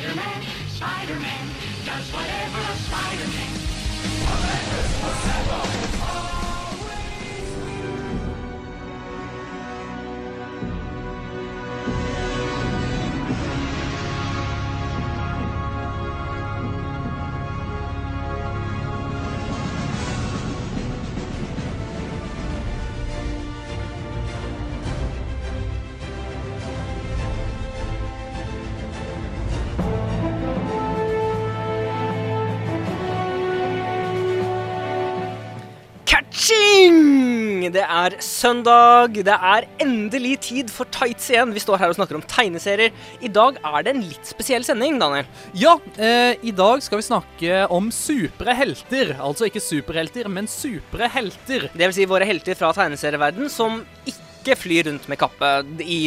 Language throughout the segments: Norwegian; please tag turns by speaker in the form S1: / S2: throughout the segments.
S1: Spider-Man, Spider-Man does whatever a Spider-Man.
S2: Catching! Det er søndag. Det er endelig tid for tights igjen. Vi står her og snakker om tegneserier. I dag er det en litt spesiell sending, Daniel.
S3: Ja, eh, i dag skal vi snakke om supre helter. Altså ikke superhelter, men supre helter.
S2: Det vil si våre helter fra tegneserieverden som ikke flyr rundt med kappe i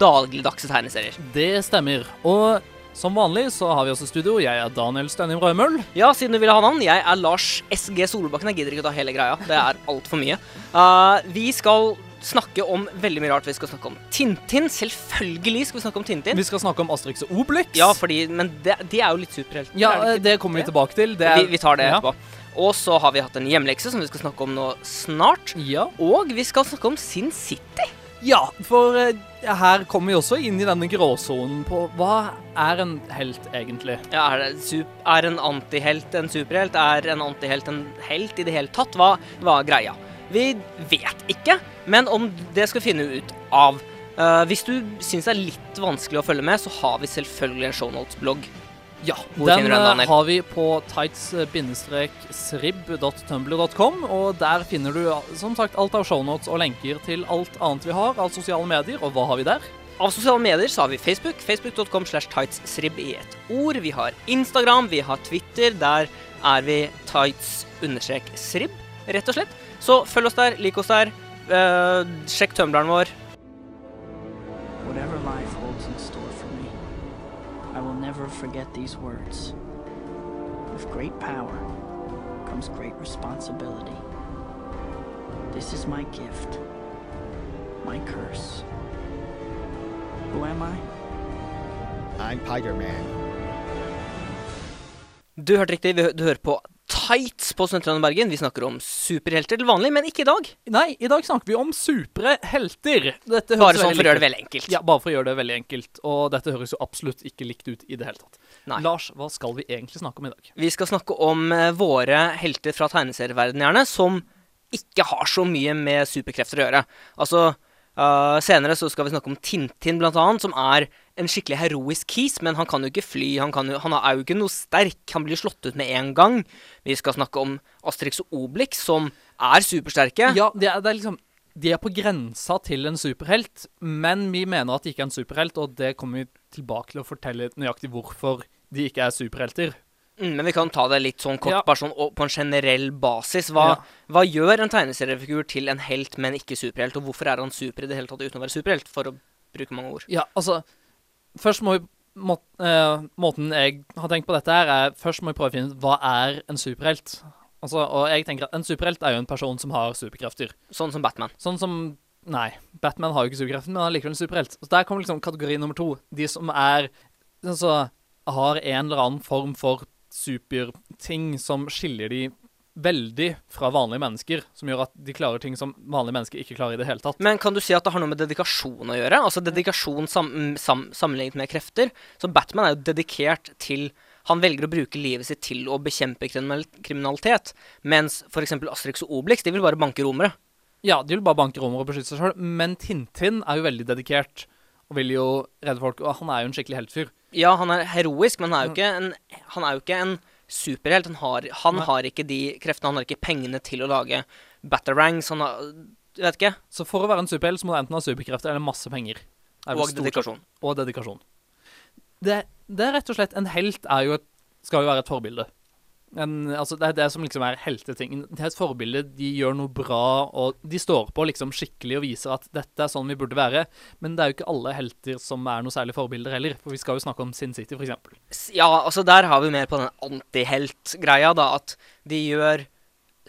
S2: dagligdagse tegneserier.
S3: Det stemmer. Og som vanlig så har vi også studio. Jeg er Daniel Stenheim Rødmøll.
S2: Ja, siden du ville ha navn. Jeg er Lars SG Solbakken. Jeg gidder ikke ta hele greia. Det er altfor mye. Uh, vi skal snakke om veldig mye rart. Vi skal snakke om Tintin. Selvfølgelig skal vi snakke om Tintin.
S3: Vi skal snakke om Asterix og Obelix.
S2: Ja, fordi, men det, de er jo litt superhelter.
S3: Ja,
S2: de ikke
S3: det kommer vi tilbake til. Det er-
S2: vi, vi tar det
S3: Ja.
S2: etterpå. Og så har vi hatt en hjemlekse som vi skal snakke om nå snart.
S3: Ja.
S2: Og vi skal snakke om Sin City.
S3: Ja, for eh, her kommer vi også inn i denne gråsonen på hva er en helt egentlig?
S2: Ja, er, er en antihelt en superhelt? Er en antihelt en helt i det hele tatt? Hva er greia? Vi vet ikke, men om det skal finne ut av. Uh, hvis du syns det er litt vanskelig å følge med, så har vi selvfølgelig en shownotes-blogg.
S3: Ja,
S2: Hvor
S3: den
S2: den,
S3: eh, har vi på tights-srib.tumblr.com, og der finner du som sagt alt av shownotes og lenker til alt annet vi har av sosiale medier. Og hva har vi der?
S2: Av sosiale medier så har vi Facebook. Facebook.com slash tightssrib i ett ord. Vi har Instagram, vi har Twitter. Der er vi tights-srib, rett og slett. Så følg oss der, lik oss der. Uh, sjekk tumbleren vår.
S4: Never forget these words. With great power comes great responsibility. This is my gift, my curse. Who am I?
S5: I'm Spider-Man.
S2: Du hørte riktig. Vi Du hører på Tights på Studentlandet Bergen. Vi snakker om superhelter til vanlig, men ikke i dag.
S3: Nei, i dag snakker vi om supre helter. Dette
S2: Bare sånn for å gjøre det veldig enkelt.
S3: Ja, bare for å gjøre det veldig enkelt. Og dette høres jo absolutt ikke likt ut i det hele tatt.
S2: Nei.
S3: Lars, hva skal vi egentlig snakke om i dag?
S2: Vi skal snakke om eh, våre helter fra tegneserieverdenen, gjerne, som ikke har så mye med superkrefter å gjøre. Altså, uh, senere så skal vi snakke om Tintin, blant annet, som er en skikkelig heroisk kis, men han kan jo ikke fly, han, kan jo, han er jo ikke noe sterk, han blir slått ut med en gang. Vi skal snakke om Asterix og Obelix, som er supersterke.
S3: Ja, det er, det er liksom De er på grensa til en superhelt, men vi mener at de ikke er en superhelt, og det kommer vi tilbake til å fortelle nøyaktig hvorfor de ikke er superhelter.
S2: Mm, men vi kan ta det litt sånn kort,
S3: Ja.
S2: bare sånn på en generell basis. Hva,
S3: Ja.
S2: hva gjør en tegneseriefigur til en helt, men ikke superhelt? Og hvorfor er han super i det hele tatt uten å være superhelt, for å bruke mange ord?
S3: Ja, altså Først må vi må, eh, Måten jeg har tenkt på dette her, er Først må vi prøve å finne ut hva er en superhelt. Altså, og jeg tenker at En superhelt er jo en person som har superkrefter.
S2: Sånn som Batman.
S3: Sånn som Nei, Batman har jo ikke superkrefter, men han er likevel en superhelt. Så Der kommer liksom kategori nummer to. De som er Altså har en eller annen form for superting som skiller de veldig fra vanlige mennesker. Som gjør at de klarer ting som vanlige mennesker ikke klarer i det hele tatt.
S2: Men kan du si at det har noe med dedikasjon å gjøre? Altså dedikasjon sam sam sammenlignet med krefter. Så Batman er jo dedikert til Han velger å bruke livet sitt til å bekjempe kriminalitet. Mens f.eks. Asterix og Obelix de vil bare banke romere.
S3: Ja, de vil bare banke romere og beskytte seg sjøl, men Tintin er jo veldig dedikert. Og vil jo redde folk. Og han er jo en skikkelig heltfyr.
S2: Ja, han er heroisk, men han er jo ikke en, han er jo ikke en superhelt. Han, har, han har ikke de kreftene. Han har ikke pengene til å lage batarangs. Han har vet ikke.
S3: Så for å være en superhelt så må du enten ha superkrefter eller masse penger. Er
S2: Og dedikasjon.
S3: Og dedikasjon. Det, det er rett og slett En helt er jo et, skal jo være et forbilde. En, altså det er det som liksom er heltetingen. Det er et forbilde. De gjør noe bra, og de står på liksom skikkelig og viser at dette er sånn vi burde være. Men det er jo ikke alle helter som er noe særlig forbilder heller. For vi skal jo snakke om Sin City, eksempel.
S2: Ja, altså der har vi mer på den antihelt-greia, da. At de gjør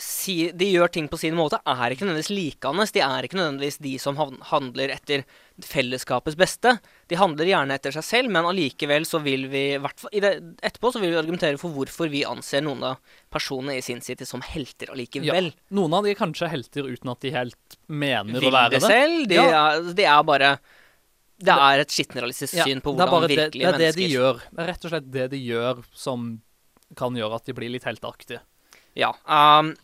S2: si, de gjør ting på sin måte, er ikke nødvendigvis likende. De er ikke nødvendigvis de som handler etter fellesskapets beste. De handler gjerne etter seg selv, men allikevel så vil vi det, Etterpå så vil vi argumentere for hvorfor vi anser noen av personene i Sin City som helter
S3: Ja.
S2: allikevel.
S3: Noen av de er kanskje helter uten at de helt mener
S2: Vil
S3: å være
S2: det
S3: det.
S2: selv. De,
S3: Ja.
S2: er, de er bare Det er et skittenrealistisk
S3: Ja,
S2: syn på hvordan virkelige
S3: bare det,
S2: er
S3: det er det de
S2: mennesker
S3: gjør. Det er rett og slett det de gjør som kan gjøre at de blir litt helteaktige.
S2: Ja. Um,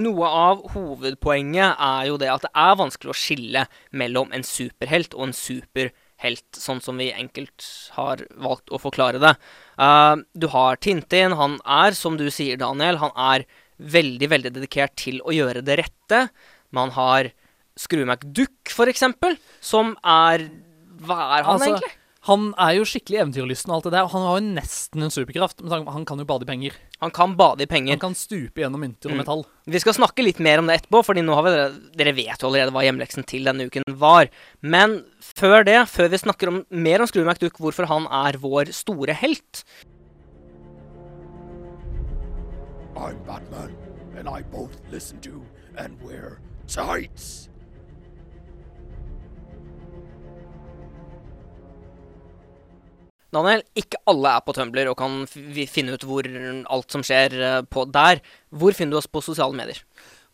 S2: noe av hovedpoenget er jo det at det er vanskelig å skille mellom en superhelt og en superhelt, sånn som vi enkelt har valgt å forklare det. Uh, du har Tintin. Han er, som du sier, Daniel, han er veldig, veldig dedikert til å gjøre det rette. Man har Skrue McDuck, for eksempel, som er Hva er han
S3: Altså,
S2: egentlig?
S3: Han er jo skikkelig eventyrlysten og alt det der, og han har jo nesten en superkraft. Men Han kan jo bade i penger.
S2: Han kan bade i penger.
S3: Han kan stupe gjennom mynter og
S2: Mm.
S3: metall.
S2: Vi skal snakke litt mer om det etterpå, fordi nå har vi, dere vet jo allerede hva hjemleksen til denne uken var. Men før det, før vi snakker om, mer om Skrue McDuck, hvorfor han er vår store helt
S6: I'm Batman, and I both listen to and wear tights.
S2: Daniel, ikke alle er på Tumblr og kan finne ut hvor alt som skjer eh, på der. Hvor finner du oss på sosiale medier?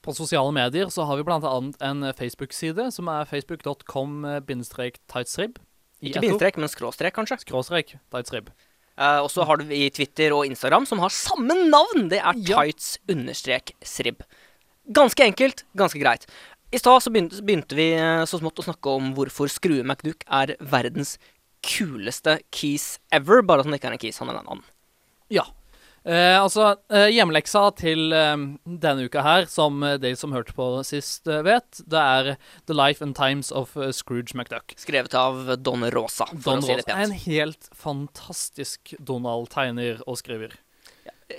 S3: På sosiale medier så har vi annet en Facebook-side som er facebook.com-tightsrib.
S2: Ikke bindestrek, men skråstrek, kanskje.
S3: Skråstrek tightsrib.
S2: Uh, og så har du i Twitter og Instagram, som har samme navn. Det er
S3: Ja.
S2: tights-srib. Ganske enkelt, ganske greit. I stad begynte, begynte vi eh, så smått å snakke om hvorfor Skrue McDuck er verdens kuleste keys ever. Bare at han ikke er en keys, han er en annen.
S3: Ja. Eh, altså, eh, hjemmeleksa til eh, denne uka her, som eh, de som hørte på sist eh, vet, det er The Life and Times of eh, Scrooge McDuck.
S2: Skrevet av Don Rosa, for
S3: Don
S2: å si det
S3: Ross er en helt fantastisk Donald-tegner og skriver.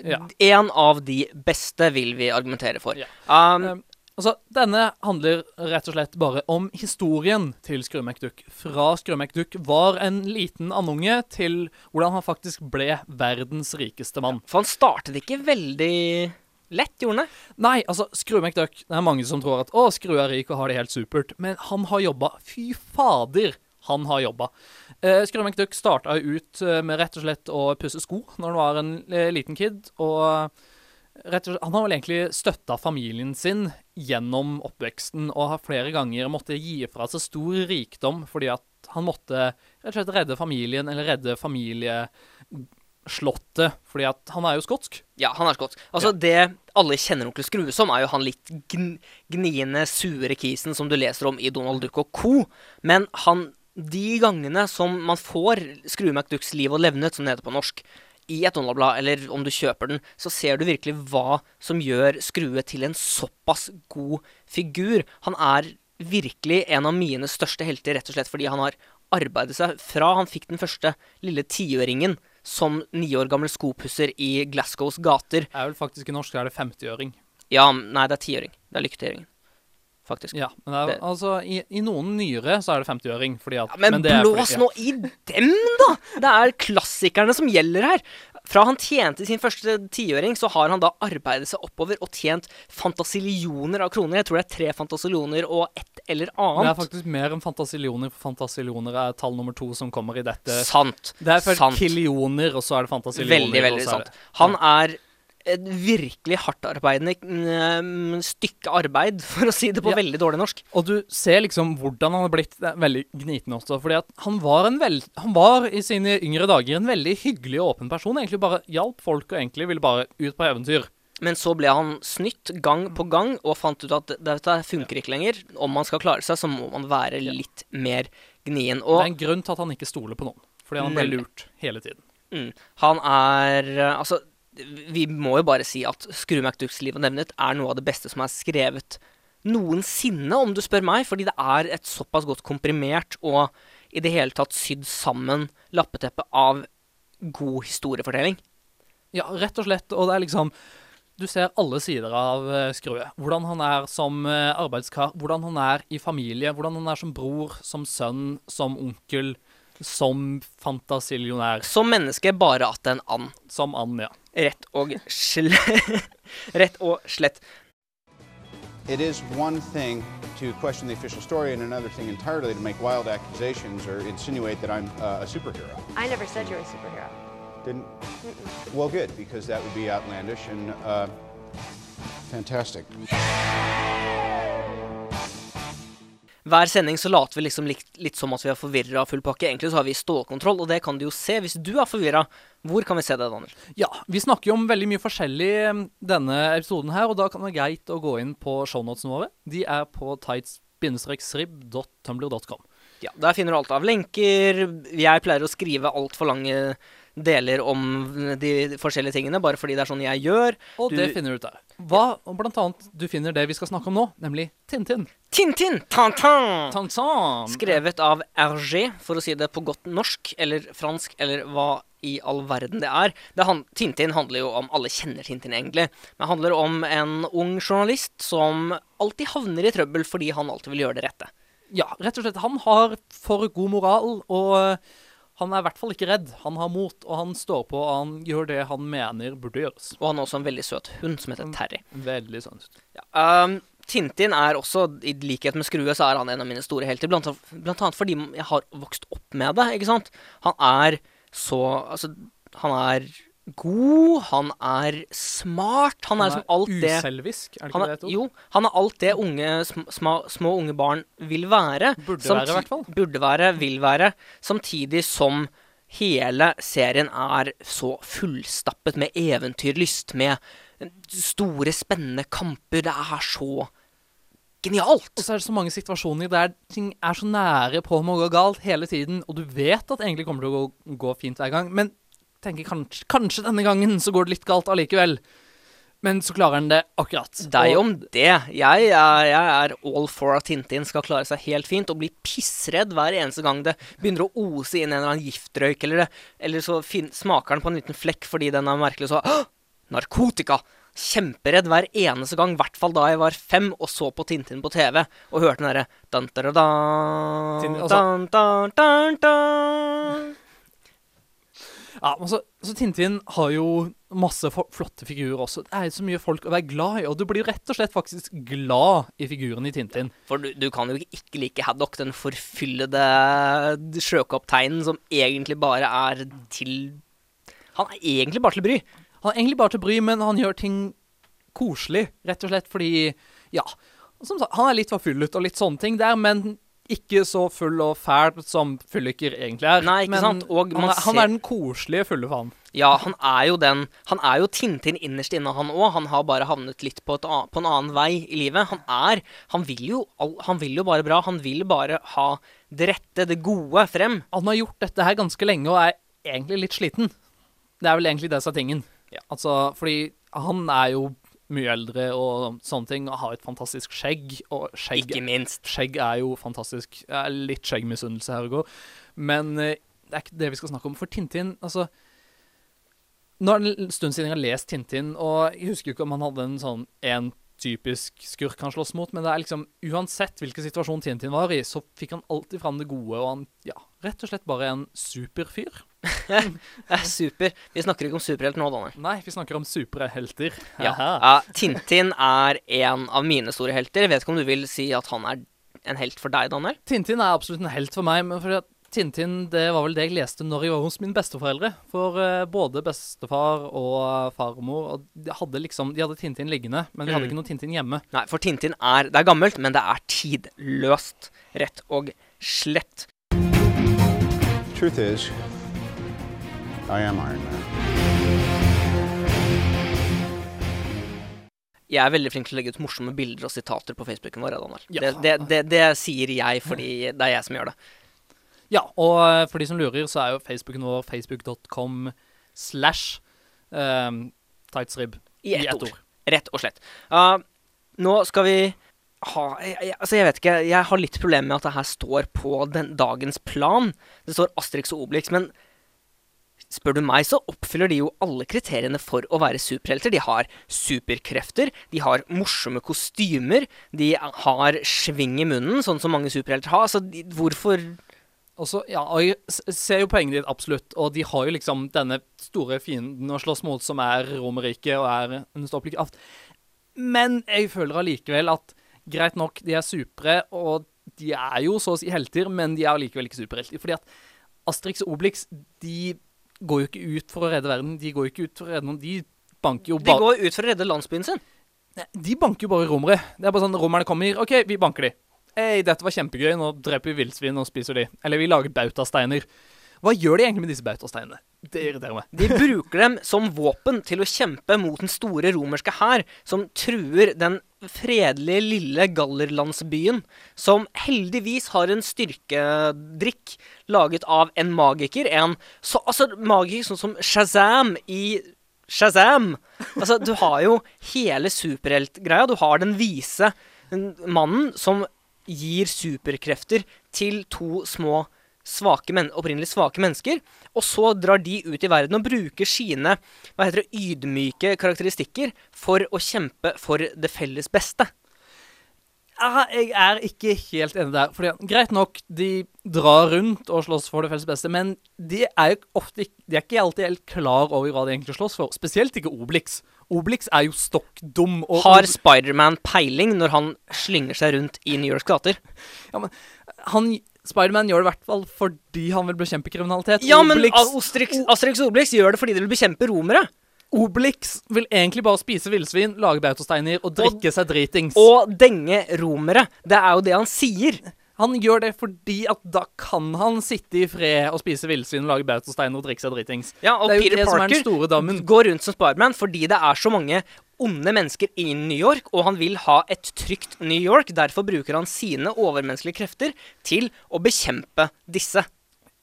S3: Ja.
S2: En av de beste, vil vi argumentere for.
S3: Ja.
S2: Um,
S3: altså, denne handler rett og slett bare om historien til Skrue McDuck. Fra Skrue McDuck var en liten andunge til hvordan han faktisk ble verdens rikeste mann.
S2: for han startet ikke veldig lett, gjorde han det?
S3: Nei, altså, Skrue McDuck Det er mange som tror at å, Skrue er rik og har det helt supert. Men han har jobba. Fy fader, han har jobba. Eh, Skrue McDuck starta ut eh, med rett og slett å pusse sko når han var en eh, liten kid. Og slett, han har vel egentlig støtta familien sin gjennom oppveksten og har flere ganger måttet gi fra seg stor rikdom fordi at han måtte rett og slett redde familien, eller redde familieslottet, fordi at han er jo skotsk.
S2: Ja, han er skotsk. Altså, det alle kjenner onkel Skrue som, er jo han litt gn gniende, sure kisen som du leser om i Donald Duck og co. Men han De gangene som man får Skrue McDucks liv og levnet, som det heter på norsk, i et Donald-blad, eller om du kjøper den, så ser du virkelig hva som gjør Skrue til en såpass god figur. Han er virkelig en av mine største helter, rett og slett fordi han har arbeidet seg fra han fikk den første lille tiøringen som ni år gammel skopusser i Glasgows gater.
S3: Det er vel faktisk i norsk er det 50-øring.
S2: Ja, nei, det er tiøring. Det er lykketiøringen. Faktisk.
S3: Ja, men det er,
S2: Det-
S3: altså, i, i noen nyere så er det 50-øring,
S2: Ja, men,
S3: men blås fordi-
S2: blås nå i dem, da! Det er klassikerne som gjelder her. Fra han tjente sin første tiøring, så har han da arbeidet seg oppover og tjent fantasillioner av kroner. Jeg tror det er tre fantasillioner og ett eller
S3: annet. Det er faktisk mer enn fantasillioner, for fantasillioner er tall nummer to som kommer i dette.
S2: Sant.
S3: Det er
S2: sant.
S3: killioner, og så er det fantasillioner.
S2: Veldig, veldig sant. Han er et virkelig hardtarbeidende mm, stykke arbeid, for å si det på
S3: Ja.
S2: veldig dårlig norsk.
S3: Og du ser liksom hvordan han har blitt veldig gniten også. Fordi at han var, en vel, han var i sine yngre dager en veldig hyggelig og åpen person. Egentlig bare hjalp folk og egentlig ville bare ut på eventyr.
S2: Men så ble han snytt gang på gang og fant ut at dette funker ikke lenger. Om man skal klare seg, så må man være litt mer gnien.
S3: det er en grunn til at han ikke stoler på noen. Fordi han ble lurt hele tiden.
S2: mm, han er eh, Altså, vi må jo bare si at 'Skru McDucks liv og nevnet er noe av det beste som er skrevet noensinne, om du spør meg. Fordi det er et såpass godt komprimert og i det hele tatt sydd sammen lappeteppe av god historiefortelling.
S3: Ja, rett og slett. Og det er liksom Du ser alle sider av uh, Skrue. Hvordan han er som eh, arbeidskar, hvordan han er i familie, hvordan han er som bror, som sønn, som onkel, som fantasillionær,
S2: Som menneske bare at en and.
S3: som and, ja.
S2: Rett og slett. Rett og slett.
S7: it is one thing to question the official story and another thing entirely to make wild accusations or insinuate that I'm uh, a superhero.
S8: I never said you're a superhero.
S7: Didn't? Well, good, because that would be outlandish and uh, fantastic.
S2: Hver sending så later vi liksom litt, litt som at vi er forvirra av full pakke. Egentlig så har vi stålkontroll, og det kan du jo se. Hvis du er forvirra, hvor kan vi se det, Daniel?
S3: Ja, vi snakker jo om veldig mye forskjellig eh, denne episoden her, og da kan det være greit å gå inn på shownotesene våre. De er på tights-srib.tumbler.com.
S2: Ja, Der finner du alt av lenker. Jeg pleier å skrive altfor lange deler om de forskjellige tingene, bare fordi det er sånn jeg gjør.
S3: Og
S2: Du-
S3: det finner du ut av. Hva, blant annet, du finner det vi skal snakke om nå, nemlig Tintin.
S2: Tintin! Tantan!
S3: Tantan!
S2: Skrevet av Hergé, for å si det på godt norsk, eller fransk, eller hva i all verden det er. Det han, Tintin handler jo om Alle kjenner Tintin, egentlig. Men det handler om en ung journalist som alltid havner i trøbbel fordi han alltid vil gjøre det rette.
S3: Ja, rett og slett. Han har for god moral, og han er i hvert fall ikke redd. Han har mot, og han står på, og han gjør det han mener burde gjøres.
S2: Og han har også en veldig søt hund som heter Terry.
S3: Veldig søt.
S2: Ja, um, Tintin er også, i likhet med Skrue, så er han en av mine store helter. Blant, blant annet fordi jeg har vokst opp med det, ikke sant. Han er så Altså, han er god, han er smart, han, er som alt det
S3: uselvisk, er det ikke
S2: er,
S3: det et ord?
S2: Jo, han er alt det unge, sma, små, unge barn vil være.
S3: Burde
S2: Samti-
S3: være, i hvert fall.
S2: Burde være, vil være. Samtidig som hele serien er så fullstappet med eventyrlyst, med store, spennende kamper. Det er så genialt.
S3: Og så er det så mange situasjoner der ting er så nære på med å gå galt hele tiden, og du vet at det egentlig kommer til å gå, gå fint hver gang, men tenker kanskje, kanskje denne gangen så går det litt galt allikevel. Men så klarer han det akkurat.
S2: Deg om det. Jeg er, jeg er all for at Tintin skal klare seg helt fint, og bli pissredd hver eneste gang det begynner å ose inn en eller annen giftrøyk, eller, det, eller så fin, smaker den på en liten flekk fordi den er merkelig, så Hå! Narkotika! Kjemperedd hver eneste gang, i hvert fall da jeg var fem og så på Tintin på TV og hørte den derre
S3: Ja, men så, så Tintin har jo masse flotte figurer også. Det er så mye folk å være glad i, og du blir rett og slett faktisk glad i figuren i Tintin.
S2: For du, du kan jo ikke like Haddock, den forfyllede sjøkapteinen som egentlig bare er til Han er egentlig bare til bry.
S3: Han er egentlig bare til bry, men han gjør ting koselig, rett og slett fordi Ja. Som sagt, han er litt forfyllet og litt sånne ting der, men ikke så full og fæl som fylliker egentlig er.
S2: Nei, ikke
S3: men
S2: sant? Og
S3: han, er, han er den koselige fulle faen.
S2: Ja, han er jo den Han er jo Tintin innerst inne, han òg. Han har bare havnet litt på, et, på en annen vei i livet. Han er Han vil jo, han vil jo bare bra. Han vil bare ha det rette, det gode, frem.
S3: Han har gjort dette her ganske lenge og er egentlig litt sliten. Det er vel egentlig det som er tingen.
S2: Ja.
S3: Altså, fordi han er jo mye eldre og sånne ting, og har et fantastisk skjegg. Og skjegg,
S2: Ikke minst.
S3: skjegg er jo fantastisk. Det er litt skjeggmisunnelse her og går. Men eh, det er ikke det vi skal snakke om. For Tintin, altså Nå er det en stund siden jeg har lest Tintin, og jeg husker ikke om han hadde en sånn en typisk skurk han slåss mot, men det er liksom uansett hvilken situasjon Tintin var i, så fikk han alltid fram det gode, og han ja, rett og slett bare en superfyr.
S2: Det er super. Vi snakker ikke om superhelter nå, Daniel.
S3: Nei, vi snakker om superhelter.
S2: Ja. Ja. Tintin er en av mine store helter. Jeg vet ikke om du vil si at han er en helt for deg, Daniel?
S3: Tintin er absolutt en helt for meg, men fordi at Tintin det var vel det jeg leste når jeg var hos mine besteforeldre. For uh, både bestefar og farmor og de hadde liksom, de hadde Tintin liggende, men vi hadde
S2: Mm.
S3: ikke noe Tintin hjemme.
S2: Nei, for Tintin er Det er gammelt, men det er tidløst. Rett og slett.
S7: Truth is, I am Iron Man.
S2: Jeg er veldig flink til å legge ut morsomme bilder og sitater på Facebooken vår.
S3: Ja.
S2: Det, det, det, det sier jeg fordi det er jeg som gjør det.
S3: Ja, og eh, for de som lurer, så er jo Facebooken vår facebook.com slash um, tightsrib.
S2: I ett ord. Rett og slett. Uh, nå skal vi ha jeg, jeg, Altså, jeg vet ikke. Jeg har litt problemer med at det her står på den dagens plan. Det står Asterix og Obelix, men spør du meg, så oppfyller de jo alle kriteriene for å være superhelter. De har superkrefter, de har morsomme kostymer, de har sving i munnen, sånn som mange superhelter har. Så de, hvorfor
S3: Og så, ja, og jeg ser jo poenget ditt, absolutt. Og de har jo liksom denne store fienden å slåss mot, som er Romerriket og er en ståplikt kraft. Men jeg føler allikevel at greit nok, de er supre, og de er jo så å si helter, men de er allikevel ikke superhelter. Fordi at Asterix og Obelix, de går jo ikke ut for å redde verden. De går jo ikke ut for å redde noen. De banker jo bare De
S2: går ut for å redde landsbyen sin.
S3: De banker jo bare romere. Det er bare sånn romerne kommer, OK, vi banker de. Hei, dette var kjempegøy, nå dreper vi villsvin og spiser de. Eller vi lager bautasteiner. Hva gjør de egentlig med disse bautasteinene? Det irriterer meg.
S2: De bruker dem som våpen til å kjempe mot den store romerske hær, som truer den fredelige, lille gallerlandsbyen, som heldigvis har en styrkedrikk laget av en magiker. En så, altså, magiker sånn som Shazam i Shazam! Altså, du har jo hele superheltgreia. Du har den vise mannen som gir superkrefter til to små svake men opprinnelig svake mennesker. Og så drar de ut i verden og bruker sine hva heter det, ydmyke karakteristikker for å kjempe for det felles beste.
S3: Jeg er ikke helt enig der. Fordi, greit nok, de drar rundt og slåss for det felles beste, men de er jo ofte de er ikke alltid helt klar over hva de egentlig slåss for. Spesielt ikke Obelix. Obelix er jo stokk dum.
S2: Har Spiderman peiling når han slynger seg rundt i New Yorks gater?
S3: han, Spiderman gjør det i hvert fall fordi han vil bekjempe kriminalitet.
S2: Ja, men
S3: Obelix,
S2: Asterix, Asterix og Obelix gjør det fordi de vil bekjempe romere.
S3: Obelix vil egentlig bare spise villsvin, lage bautasteiner og drikke seg dritings.
S2: Og denge romere. Det er jo det han sier.
S3: Han gjør det fordi at da kan han sitte i fred og spise villsvin og lage bautasteiner og drikke seg dritings.
S2: Ja, og
S3: er
S2: Peter
S3: er
S2: Parker går rundt som Spiderman fordi det er så mange onde mennesker i New York, og han vil ha et trygt New York. Derfor bruker han sine overmenneskelige krefter til å bekjempe disse.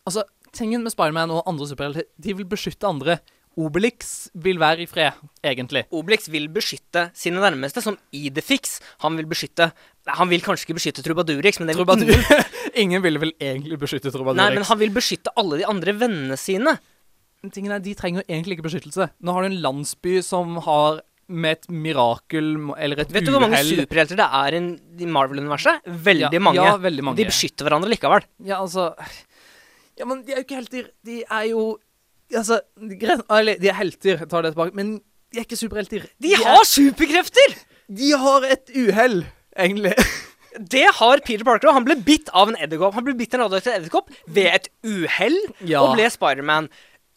S3: Altså, tingen med Spiderman og andre superhelter, de vil beskytte andre. Obelix vil være i fred, egentlig.
S2: Obelix vil beskytte sine nærmeste, som Idefix. Han vil beskytte Han vil kanskje ikke beskytte Trubadurix, men det vil
S3: Trubadur.
S2: ingen.
S3: Ingen ville vel egentlig beskytte Trubadurix.
S2: Nei, men han vil beskytte alle de andre vennene sine.
S3: Tingen er, De trenger jo egentlig ikke beskyttelse. Nå har du en landsby som har med et mirakel eller et
S2: Vet du hvor mange superhelter det er i i Marvel-universet? Veldig
S3: Ja,
S2: mange.
S3: ja, veldig mange.
S2: De beskytter hverandre likevel.
S3: Ja, altså Ja, men de er jo ikke helter. De er jo Altså, greit Eller, de er helter, jeg tar det tilbake, men de er ikke superhelter.
S2: De har superkrefter!
S3: De har et uhell, egentlig.
S2: Det har Peter Parker òg. Han ble bitt av en edderkopp. Han ble bitt av en radioaktiv edderkopp ved et uhell
S3: Ja.
S2: og ble Spiderman.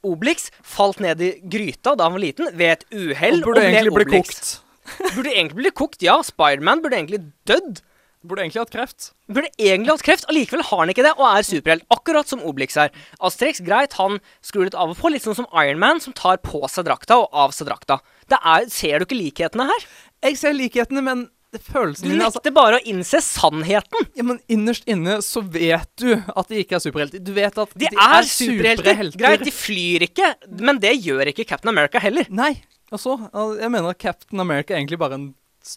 S2: Obelix falt ned i gryta da han var liten, ved et uhell
S3: burde
S2: og
S3: egentlig bli kokt.
S2: Burde egentlig bli kokt, ja. Spiderman burde egentlig dødd.
S3: Burde egentlig hatt kreft.
S2: Burde egentlig hatt kreft, allikevel har han ikke det, og er superhelt. Akkurat som Obelix er. Asterix, greit, han skrur litt av og på, litt sånn som Iron Man, som tar på seg drakta og av seg drakta. Det er, ser du ikke likhetene her?
S3: Jeg ser likhetene, men det
S2: Du
S3: følelsen min altså,
S2: nekter bare å innse sannheten.
S3: ja, men Innerst inne så vet du at de ikke er superhelter. Du vet at
S2: De, er, superhelter. Greit, de flyr ikke, men det gjør ikke Captain America heller.
S3: Nei. Altså, Jeg mener at Captain America er egentlig bare en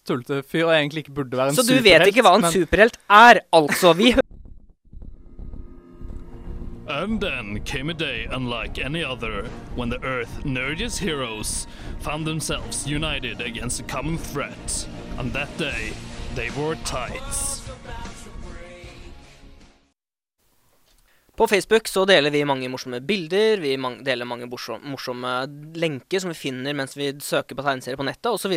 S3: tullete fyr, og egentlig ikke burde være en superhelt.
S2: Så du
S3: superhelt.
S2: vet ikke hva en
S3: men-
S2: superhelt er, altså. Vi hø-
S8: And then came a day unlike any other when the Earth's Nerdiest heroes found themselves united against a common threat. On that day, they wore tights.
S2: På Facebook så deler vi mange morsomme bilder, vi deler mange morsom morsomme lenker som vi finner mens vi søker på tegneserier på nettet osv.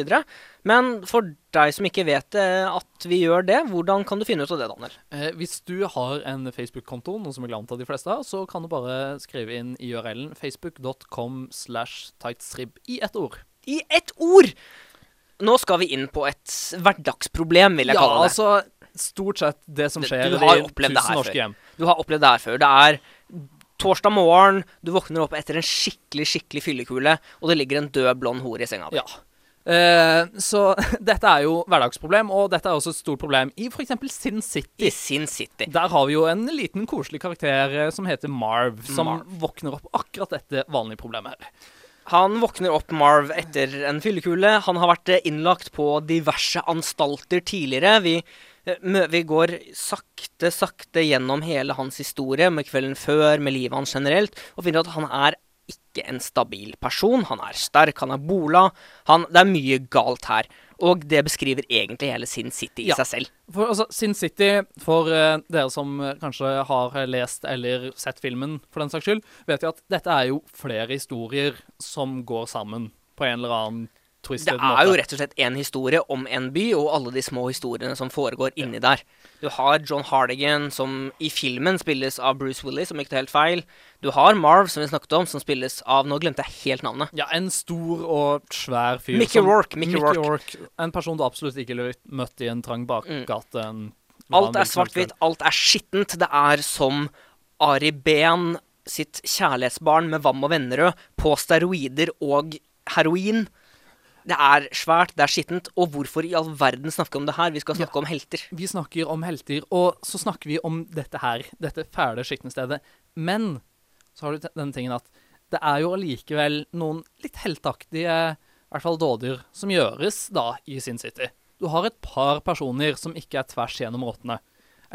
S2: Men for deg som ikke vet at vi gjør det, hvordan kan du finne ut av det, Daniel?
S3: Eh, hvis du har en Facebook-konto, noe som vil anta de fleste har, så kan du bare skrive inn i URL-en facebook.com slash tightsrib i ett ord.
S2: I ett ord! Nå skal vi inn på et hverdagsproblem, vil jeg
S3: ja,
S2: kalle det.
S3: Ja, altså stort sett det som skjer i tusen norske hjem.
S2: Du har opplevd det her før. Det er torsdag morgen, du våkner opp etter en skikkelig, skikkelig fyllekule, og det ligger en død, blond hore i senga di.
S3: Ja. Eh, så dette er jo hverdagsproblem, og dette er også et stort problem i f.eks. Sin City.
S2: I Sin City.
S3: Der har vi jo en liten koselig karakter eh, som heter Marv, som
S2: Marv.
S3: våkner opp akkurat dette vanlige problemet her.
S2: Han våkner opp Marv etter en fyllekule. Han har vært eh, innlagt på diverse anstalter tidligere. Vi, vi går sakte, sakte gjennom hele hans historie, med kvelden før, med livet hans generelt, og finner at han er ikke en stabil person. Han er sterk, han er bola. Han, det er mye galt her. Og det beskriver egentlig hele Sin City i
S3: Ja.
S2: seg selv.
S3: For altså, Sin City, for uh, dere som eh, kanskje har eh, lest eller sett filmen, for den saks skyld, vet jo at dette er jo flere historier som går sammen på en eller annen twisted
S2: Det er jo rett og slett en historie om en by, og alle de små historiene som foregår inni der. Du har John Hardigan, som i filmen spilles av Bruce Willis, om ikke det er helt feil. Du har Marv, som vi snakket om, som spilles av Nå glemte jeg helt navnet.
S3: Ja, en stor og svær fyr.
S2: Mickey
S3: Rorke.
S2: Rourke, Mickey Rourke.
S3: En person du absolutt ikke ville møtt i en trang bakgate. Mm.
S2: Alt er svart-hvitt, alt er skittent. Det er som Ari Behn sitt kjærlighetsbarn med Vam og Vennerød på steroider og heroin. Det er svært, det er skittent. Og hvorfor i all verden snakke om det her? Vi skal snakke om helter.
S3: Vi snakker om helter, og så snakker vi om dette her, dette fæle skitne stedet. Men så har du denne tingen at det er jo allikevel noen litt heltaktige, i hvert fall dådyr, som gjøres da i Sin City. Du har et par personer som ikke er tvers gjennom råtene,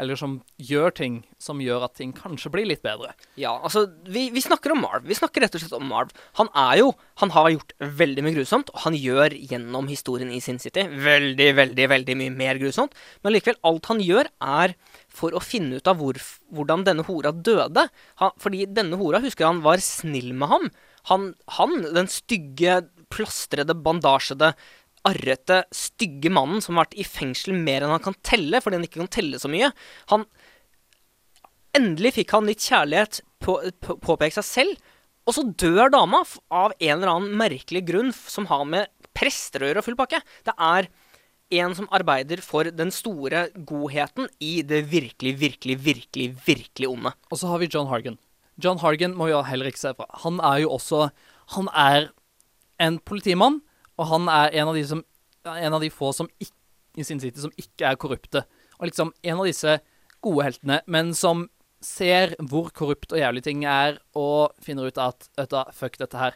S3: eller som gjør ting som gjør at ting kanskje blir litt bedre.
S2: Ja, altså, vi, vi snakker om Marv. Vi snakker rett og slett om Marv. Han er jo Han har gjort veldig mye grusomt, og han gjør gjennom historien i Sin City veldig, veldig, veldig mye mer grusomt. Men likevel, alt han gjør, er for å finne ut av hvor, hvordan denne hora døde. Han, fordi denne hora, husker han, var snill med ham. Han, han den stygge, plastrede, bandasjede arrete, stygge mannen som har vært i fengsel mer enn han kan telle, fordi han ikke kan telle så mye. Han Endelig fikk han litt kjærlighet, på, på, påpeke seg selv, og så dør dama av en eller annen merkelig grunn som har med prester å gjøre og full pakke. Det er en som arbeider for den store godheten i det virkelig, virkelig, virkelig, virkelig onde.
S3: Og så har vi John Hargan. John Hargan må jo heller ikke se fra. Han er jo også Han er en politimann, og han er en av de, som, en av de få som ikke, i Sin City som ikke er korrupte. Og liksom en av disse gode heltene, men som ser hvor korrupt og jævlig ting er, og finner ut at da, fuck dette her.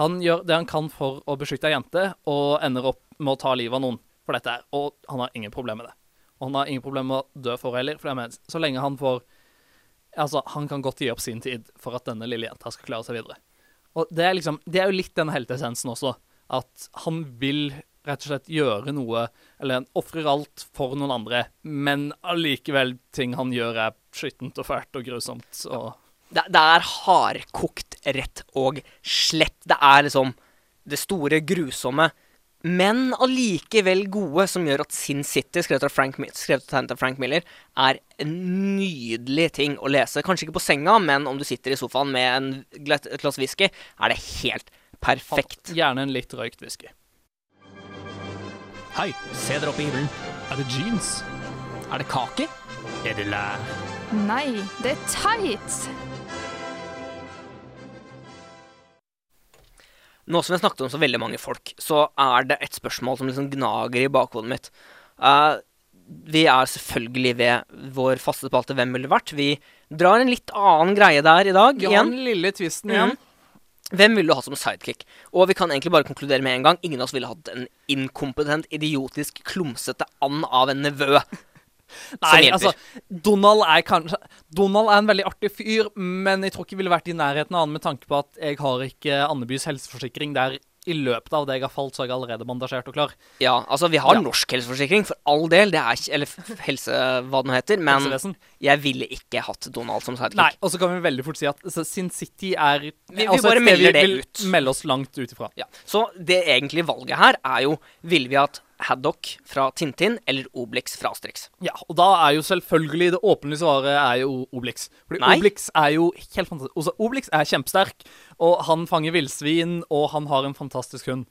S3: Han gjør det han kan for å beskytte ei jente, og ender opp med å ta livet av noen for dette her. Og han har ingen problemer med det. Og han har ingen problemer med å dø for heller, for det er med så lenge han får Altså, han kan godt gi opp sin tid for at denne lille jenta skal klare seg videre. Og det er liksom Det er jo litt den helteessensen også. At han vil rett og slett gjøre noe, eller han ofrer alt for noen andre, men allikevel ting han gjør, er skittent og fælt og grusomt. Og
S2: Det, det er hardkokt rett og slett. Det er liksom det store, grusomme, men allikevel gode, som gjør at Sin City, skrevet av Frank, skrevet av Frank Miller, er en nydelig ting å lese. Kanskje ikke på senga, men om du sitter i sofaen med en, et glass whisky, er det helt perfekt.
S3: gjerne en litt røykt whisky.
S9: Hei, se dere opp i himmelen.
S8: Er det jeans?
S9: Er det kake? Er det lær?
S10: Nei, det er tights!
S2: Nå som jeg snakket om så veldig mange folk, så er det et spørsmål som liksom gnager i bakhodet mitt. Uh, vi er selvfølgelig ved vår faste spalte Hvem ville vært? Vi drar en litt annen greie der i dag.
S3: Vi har
S2: igjen.
S3: den lille tvisten
S2: Mhm.
S3: igjen.
S2: Hvem ville du ha som sidekick? Og vi kan egentlig bare konkludere med en gang. Ingen av oss ville hatt en inkompetent, idiotisk, klumsete and av en nevø.
S3: Nei, altså Donald er kanskje Donald er en veldig artig fyr, men jeg tror ikke jeg ville vært i nærheten av han med tanke på at jeg har ikke Andebys helseforsikring der i løpet av det jeg har falt, så er jeg allerede bandasjert og klar.
S2: Ja, altså, vi har
S3: Ja.
S2: norsk helseforsikring, for all del. Det er ikke Eller helse, hva det nå heter. Men
S3: Helsevesen.
S2: jeg ville ikke hatt Donald som sidekick.
S3: Nei, og så kan vi veldig fort si at altså, Sin City er
S2: Vi- vi
S3: et
S2: bare melder det
S3: vil
S2: ut.
S3: Melde oss langt ut ifra.
S2: Ja. Så det egentlige valget her er jo Ville vi hatt Haddock fra Tintin eller Obelix fra Asterix?
S3: Ja, og da er jo selvfølgelig det åpne svaret er jo Obelix. Fordi
S2: Nei.
S3: Obelix er jo helt fantastisk. Også Obelix er kjempesterk, og han fanger villsvin, og han har en fantastisk hund.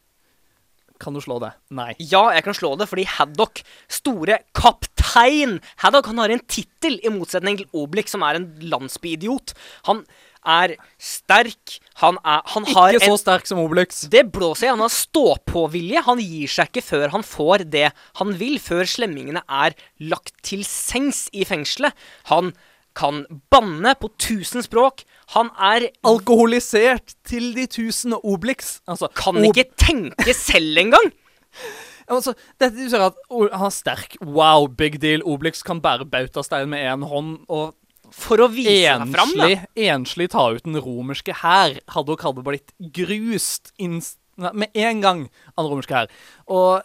S3: Kan du slå det? Nei.
S2: Ja, jeg kan slå det, fordi Haddock, store kaptein Haddock han har en tittel, i motsetning til Obelix, som er en landsbyidiot. Han er sterk, han, er, han har
S3: Ikke så
S2: en
S3: sterk som Obelix.
S2: Det blåser i. Han har stå-på-vilje. Han gir seg ikke før han får det han vil, før slemmingene er lagt til sengs i fengselet. Han kan banne på tusen språk. Han er
S3: Alkoholisert til de tusen Obelix. Altså,
S2: Kan
S3: Ob-
S2: ikke tenke selv engang!
S3: Altså, dette du ser at han er sterk. Wow, big deal. Obelix kan bære bautastein med én hånd og
S2: For å vise seg fram, da.
S3: enslig, enslig ta ut den romerske hær. Hadde hun hadde blitt grust med en gang av den romerske hær. Og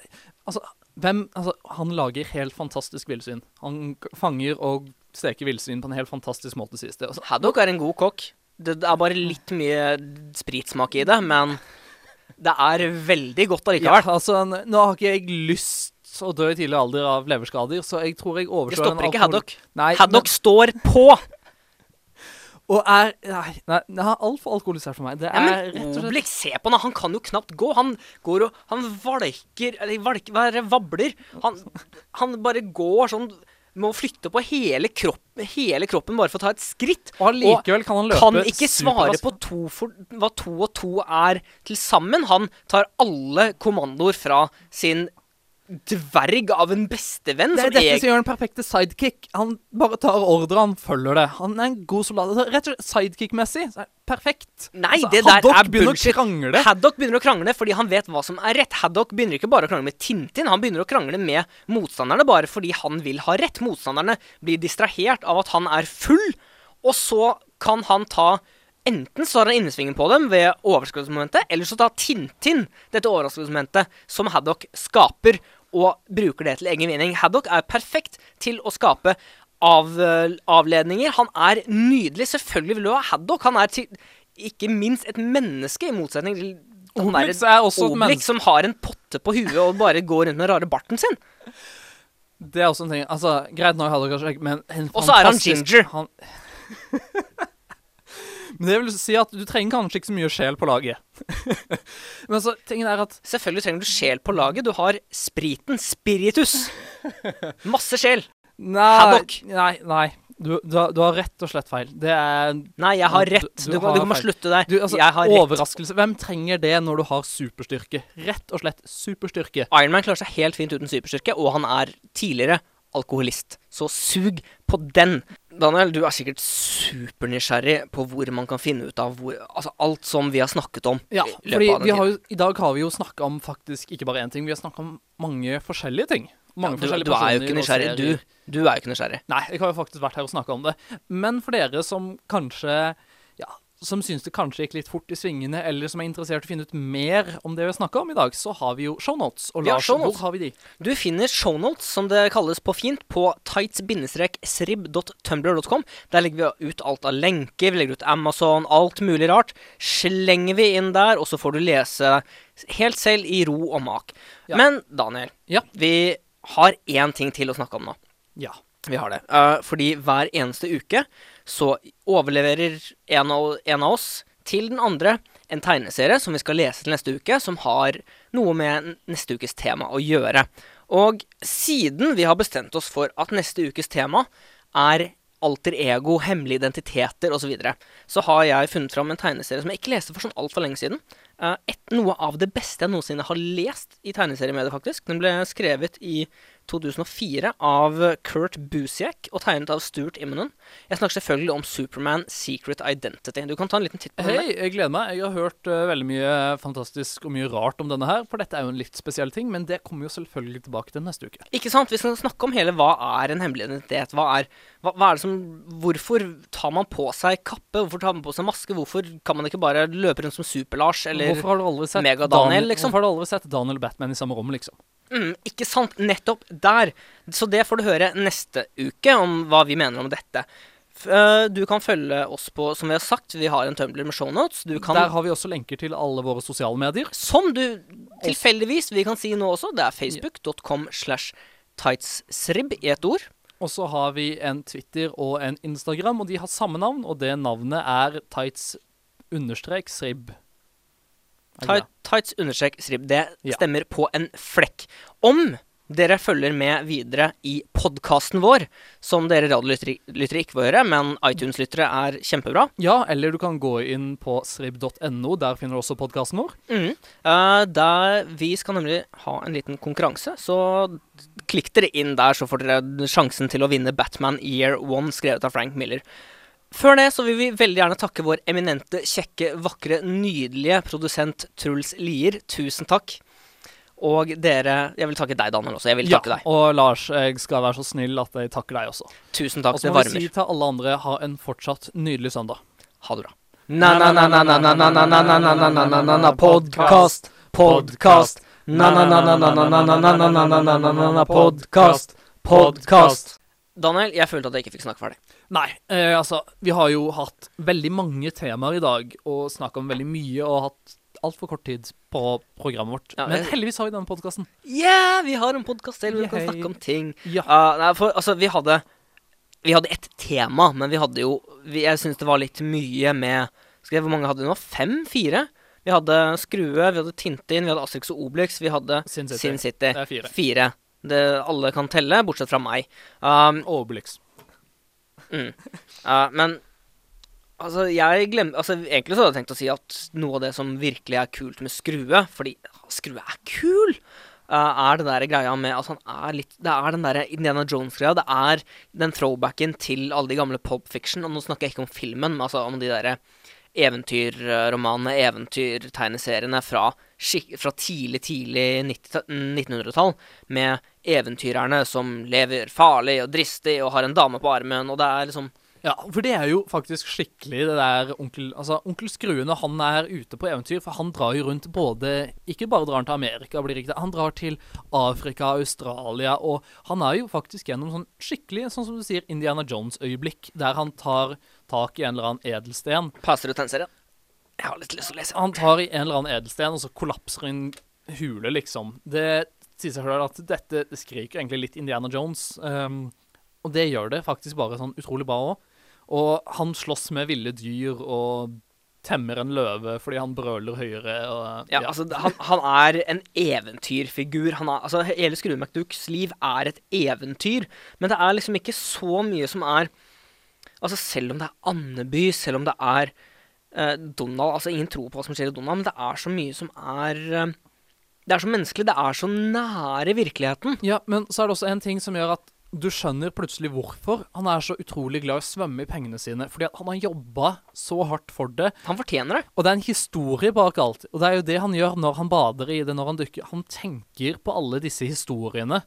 S3: altså, hvem Altså, han lager helt fantastisk villsvin. Han fanger og steker villsvin på en helt fantastisk måte, sies det. Altså,
S2: Haddock er en god kokk. Det det er bare litt mye spritsmak i det, men Det er veldig godt
S3: Ja, altså, nå har ikke jeg lyst å dø i tidlig alder av leverskader, så jeg tror jeg
S2: Det
S3: overslår
S2: stopper ikke Haddock.
S3: Nei,
S2: Haddock står på!
S3: og er Nei, nei han er altfor alkoholisert for meg. Det
S2: Ja,
S3: er
S2: men
S3: rett og slett
S2: se på han, han kan jo knapt gå. Han går og Han valker Eller valker, hva er det, vabler. Han, han bare går sånn med å flytte på hele, kropp, hele kroppen bare for å ta et skritt.
S3: Og allikevel kan han løpe
S2: kan ikke svare på to for, hva to og to er til sammen. Han tar alle kommandoer fra sin dverg av en bestevenn.
S3: Det er dette
S2: jeg...
S3: som gjør den perfekte sidekick. Han bare tar ordre, han følger det. Han er en god soldat. Altså, Rett og slett sidekick-messig. er Perfekt.
S2: Nei,
S3: Altså,
S2: det der
S3: Haddock
S2: er
S3: begynner å
S2: bullshit.
S3: krangle.
S2: Haddock begynner å krangle fordi han vet hva som er rett. Haddock begynner ikke bare å krangle med Tintin, han begynner å krangle med motstanderne bare fordi han vil ha rett. Motstanderne blir distrahert av at han er full, og så kan han ta Enten så har han innesvingen på dem ved overraskelsesmomentet, eller så tar Tintin dette overraskelsesmomentet som Haddock skaper, og bruker det til egen vinning. Haddock er perfekt til å skape av, avledninger. Han er nydelig. Selvfølgelig vil du ha Haddock. Han er til, ikke minst et menneske, i motsetning til
S3: Obelix er også et menneske.
S2: som har en potte på huet og bare går rundt med den rare barten sin.
S3: Det er også en ting. Altså, Greit nok kanskje men en
S2: Og så er han ginger.
S3: Han... men det vil si at du trenger kanskje ikke så mye sjel på laget. men altså, tingen er at
S2: Selvfølgelig trenger du sjel på laget. Du har spriten, spiritus. Masse sjel.
S3: Nei,
S2: Haddock.
S3: nei, nei. Du, du, har, du har rett og slett feil. Det er
S2: Nei, jeg har rett.
S3: du
S2: Du,
S3: har
S2: kan
S3: feil.
S2: slutte der.
S3: altså,
S2: jeg har rett.
S3: Overraskelse. Hvem trenger det når du har superstyrke? Rett og slett superstyrke.
S2: Ironman klarer seg helt fint uten superstyrke, og han er tidligere alkoholist. Så sug på den. Daniel, du er sikkert supernysgjerrig på hvor man kan finne ut av hvor, altså alt som vi har snakket om.
S3: Ja,
S2: i
S3: fordi jo, i dag har vi jo snakka om faktisk ikke bare én ting, vi har snakka om mange forskjellige ting. Mange
S2: du,
S3: forskjellige
S2: du er jo ikke nysgjerrig. Du, du er jo ikke nysgjerrig.
S3: Nei, jeg har jo faktisk vært her og snakka om det. Men for dere som kanskje Ja, som syns det kanskje gikk litt fort i svingene, eller som er interessert i å finne ut mer om det vi snakker om i dag, så har vi jo shownotes. Og Lars,
S2: shownotes.
S3: hvor har vi de?
S2: Du finner shownotes, som det kalles på fint, på tights-srib.tumblr.com. Der legger vi ut alt av lenker, vi legger ut Amazon, alt mulig rart. Slenger vi inn der, og så får du lese helt selv i ro og mak.
S3: Ja.
S2: Men Daniel,
S3: Ja.
S2: vi har én ting til å snakke om nå.
S3: Ja.
S2: Vi har det. Uh, fordi hver eneste uke så overleverer en av, en av oss til den andre en tegneserie som vi skal lese til neste uke, som har noe med neste ukes tema å gjøre. Og siden vi har bestemt oss for at neste ukes tema er alter ego, hemmelige identiteter osv., så, videre, så har jeg funnet fram en tegneserie som jeg ikke leste for sånn altfor lenge siden. Eh, et, noe av det beste jeg noensinne har lest i tegneseriemediet, faktisk. Den ble skrevet i 2004 av Kurt Busiek og tegnet av Stuart Immonen. Jeg snakker selvfølgelig om Superman Secret Identity. Du kan ta en liten titt på den.
S3: Hei, jeg gleder meg. Jeg har hørt uh, veldig mye fantastisk og mye rart om denne her, for dette er jo en litt spesiell ting, men det kommer jo selvfølgelig tilbake til neste uke.
S2: Ikke sant? Vi skal snakke om hele hva er en hemmelig identitet. Hva er, hva, hva er det som Hvorfor tar man på seg kappe? Hvorfor tar man på seg maske? Hvorfor kan man ikke bare løpe rundt som Super-Lars eller
S3: Hvorfor har du aldri sett Daniel,
S2: liksom?
S3: Hvorfor har du aldri sett Daniel og Batman i samme rom, liksom?
S2: Mm, ikke sant? Nettopp der. Så det får du høre neste uke om hva vi mener om dette. Øh, du kan følge oss på, som vi har sagt, vi har en Tumblr med shownotes.
S3: Der har vi også lenker til alle våre sosiale medier.
S2: Som du tilfeldigvis vi kan si nå også. Det er facebook.com slash tightsrib i ett ord.
S3: Og så har vi en Twitter og en Instagram, og de har samme navn, og det navnet er tights understrek srib. Er det
S2: Tight, tights understrek strip. Det stemmer på en flekk. Om dere følger med videre i podkasten vår, som dere radiolyttere lyttere ikke får gjøre, men iTunes-lyttere er kjempebra.
S3: Ja, eller du kan gå inn på srib.no, der finner du også podkasten vår.
S2: Mm. Uh, der vi skal nemlig ha en liten konkurranse, så klikk dere inn der, så får dere sjansen til å vinne Batman Year One, skrevet av Frank Miller. Før det så vil vi veldig gjerne takke vår eminente, kjekke, vakre, nydelige produsent Truls Lier. Tusen takk. Og dere Jeg vil takke deg, Daniel, også. Jeg vil
S3: Ja,
S2: takke deg.
S3: og Lars, jeg skal være så snill at jeg takker deg også.
S2: Tusen takk. det varmer.
S3: Og så må vi si til alle andre ha en fortsatt nydelig søndag.
S2: Ha det bra. Na-na-na-na-na-na-na-na-na-na-na-na-na-na Podkast, podkast. Na-na-na-na-na-na-na-na-na-na-na-na
S3: Nei, eh, altså Vi har jo hatt veldig mange temaer i dag og snakka om veldig mye og hatt altfor kort tid på programmet vårt.
S2: Ja,
S3: Men heldigvis har vi denne podkasten.
S2: Yeah, vi har en podkast til, hvor vi kan snakke om ting.
S3: Ja.
S2: Uh, nei, for altså, vi hadde Vi hadde ett tema, men vi hadde jo vi, Jeg syns det var litt mye med skal jeg, Hvor mange hadde vi nå? Fem? Fire? Vi hadde Skrue, vi hadde Tintin, vi hadde Asterix og Obelix, vi hadde
S3: Sin City.
S2: Sin City.
S3: Det er fire.
S2: Fire. Det, alle kan telle, bortsett fra meg. Um,
S3: Obelix.
S2: Mm. Uh, men altså, jeg glemmer altså, Egentlig så hadde jeg tenkt å si at noe av det som virkelig er kult med Skrue Fordi Skrue er kul! Uh, er det der greia med at han er litt Det er den der Indiana Jones-greia. Det er den throwbacken til alle de gamle Pop Fiction. Og nå snakker jeg ikke om filmen, men altså om de derre eventyrromanene, eventyrtegneseriene fra, fra tidlig, tidlig 1900-tall. Med eventyrerne som lever farlig og dristig og har en dame på armen, og det er liksom
S3: Ja, for det er jo faktisk skikkelig det der onkel Altså, onkel Skrue når han er ute på eventyr, for han drar jo rundt både Ikke bare drar han til Amerika, blir riktig, han drar til Afrika, Australia, og han er jo faktisk gjennom sånn skikkelig, sånn som du sier, Indiana Jones-øyeblikk, der han tar tak i en eller annen edelsten.
S2: Passer du tegneserien. Jeg har litt lyst til å lese.
S3: Han tar i en eller annen edelsten, og så kollapser en hule, liksom. Det sier seg selv at dette det skriker egentlig litt Indiana Jones. Um, og det gjør det faktisk bare sånn utrolig bra òg. Og han slåss med ville dyr og temmer en løve fordi han brøler høyere. Og,
S2: Ja, altså, han, han er en eventyrfigur. Han er, altså, hele Skrue McDucks liv er et eventyr. Men det er liksom ikke så mye som er Altså, selv om det er Andeby, selv om det er Donald Altså, ingen tror på hva som skjer i Donald, men det er så mye som er eh, Det er så menneskelig. Det er så nære virkeligheten.
S3: Ja, men så er det også en ting som gjør at du skjønner plutselig hvorfor han er så utrolig glad i å svømme i pengene sine. Fordi han har jobba så hardt for det.
S2: Han fortjener det.
S3: Og det er en historie bak alt. Og det er jo det han gjør når han bader i det, når han dykker. Han tenker på alle disse historiene.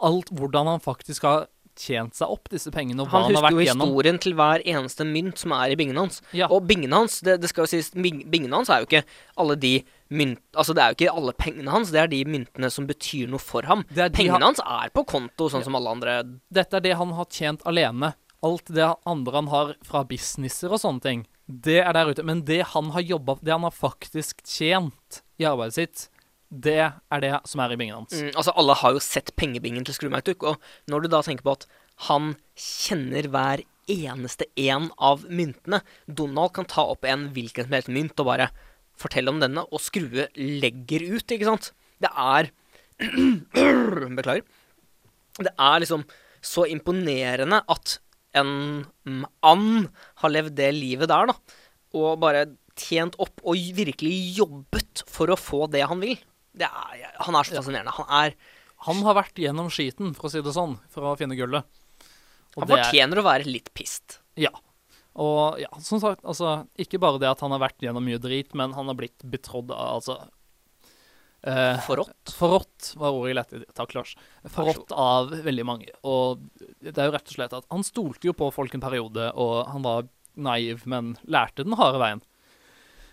S3: Alt hvordan han faktisk har tjent seg opp disse pengene,
S2: Han
S3: han, har
S2: husker jo
S3: historien gjennom.
S2: til hver eneste mynt som er i bingen hans.
S3: Ja.
S2: Og bingen hans, det, det skal jo sies, bingen hans er jo ikke alle de mynt... Altså, det er jo ikke alle pengene hans, det er de myntene som betyr noe for ham. Pengene
S3: han-
S2: hans er på konto, sånn som alle andre.
S3: Dette er det han har tjent alene. Alt det andre han har fra businesser og sånne ting, det er der ute. Men det han har jobba Det han har faktisk tjent i arbeidet sitt, det er det som er i bingen hans.
S2: Mm, altså, alle har jo sett pengebingen til McDuck, og når du da tenker på at han kjenner hver eneste en av myntene Donald kan ta opp en hvilken som helst mynt og bare fortelle om denne, og Skrue legger ut, ikke sant? Det er Beklager. Det er liksom så imponerende at en and har levd det livet der, da. Og bare tjent opp og virkelig jobbet for å få det han vil. Er, han er så fascinerende. Han er
S3: Han har vært gjennom skiten, for å si det sånn, for å finne gullet. Og
S2: Han
S3: det er-
S2: fortjener å være litt pissed.
S3: Ja. Og ja, som sagt, altså Ikke bare det at han har vært gjennom mye drit, men han har blitt betrodd av altså eh,
S2: Forrådt?
S3: Forrådt var ordet jeg lette etter. Takk, Lars. Forrådt av veldig mange. Og det er jo rett og slett at han stolte jo på folk en periode, og han var naiv, men lærte den harde veien.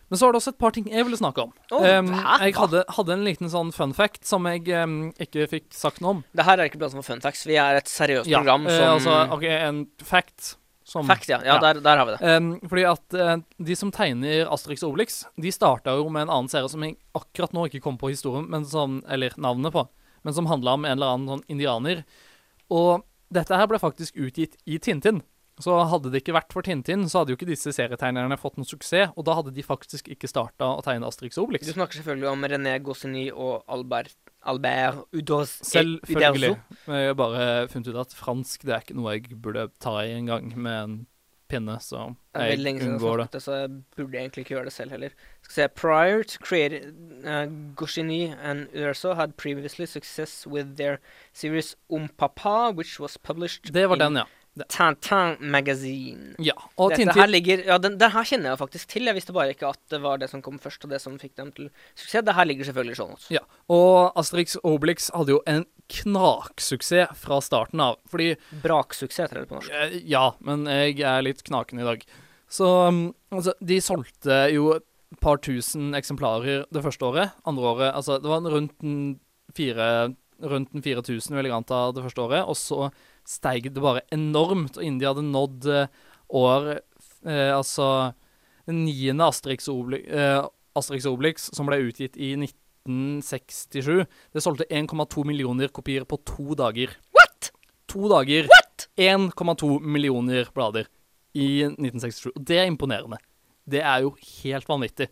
S3: Men så var det også et par ting jeg ville snakke om. Oh,
S2: um,
S3: jeg hadde, hadde en liten sånn fun fact som jeg um, ikke fikk sagt noe om.
S2: Det her er ikke blant annet fun facts. Vi er et seriøst
S3: Ja,
S2: program som uh,
S3: altså, OK, en fact som
S2: Fact, ja. Ja, Der, der har vi det.
S3: Um, fordi at uh, de som tegner Asterix og Obelix, de starta jo med en annen serie som jeg akkurat nå ikke kom på historien, men som, eller navnet på, men som handla om en eller annen sånn indianer. Og dette her ble faktisk utgitt i Tintin. Så hadde det ikke vært for Tintin, så hadde jo ikke disse serietegnerne fått noen suksess, og da hadde de faktisk ikke starta å tegne Asterix og Obelix.
S2: Du snakker selvfølgelig om René Goscinny og Albert, Albert Udos
S3: Selvfølgelig. Jeg har bare funnet ut at fransk det er ikke noe jeg burde ta i en gang med en pinne, så jeg
S2: det
S3: unngår det.
S2: det, så jeg burde egentlig ikke gjøre det selv heller. Skal se Prior to create uh, Goscinny and Urso had previously success with their series Om Papa, which was published
S3: Det var den, ja.
S2: Tintin Magazine.
S3: Ja, og
S2: Dette
S3: Tintin
S2: her ligger Ja, den, den her kjenner jeg faktisk til. Jeg visste bare ikke at det var det som kom først, og det som fikk dem til suksess. Det her ligger selvfølgelig sånn også
S3: Ja, og Asterix Obelix hadde jo en knaksuksess fra starten av, fordi
S2: Braksuksess heter det på norsk.
S3: eh, Ja, men jeg er litt knaken i dag. Så um, altså, de solgte jo et par tusen eksemplarer det første året. Andre året Altså, det var rundt en fire Rundt en 4000, vil jeg anta, det første året. Og så steig det bare enormt, og de hadde nådd eh, år eh, Altså den niende Asterix og Obelix, eh, Asterix Obelix, som ble utgitt i 1967, det solgte 1,2 millioner kopier på to dager.
S2: What?!
S3: To dager. What?! 1,2 millioner blader i 1967. Og det er imponerende. Det er jo helt vanvittig.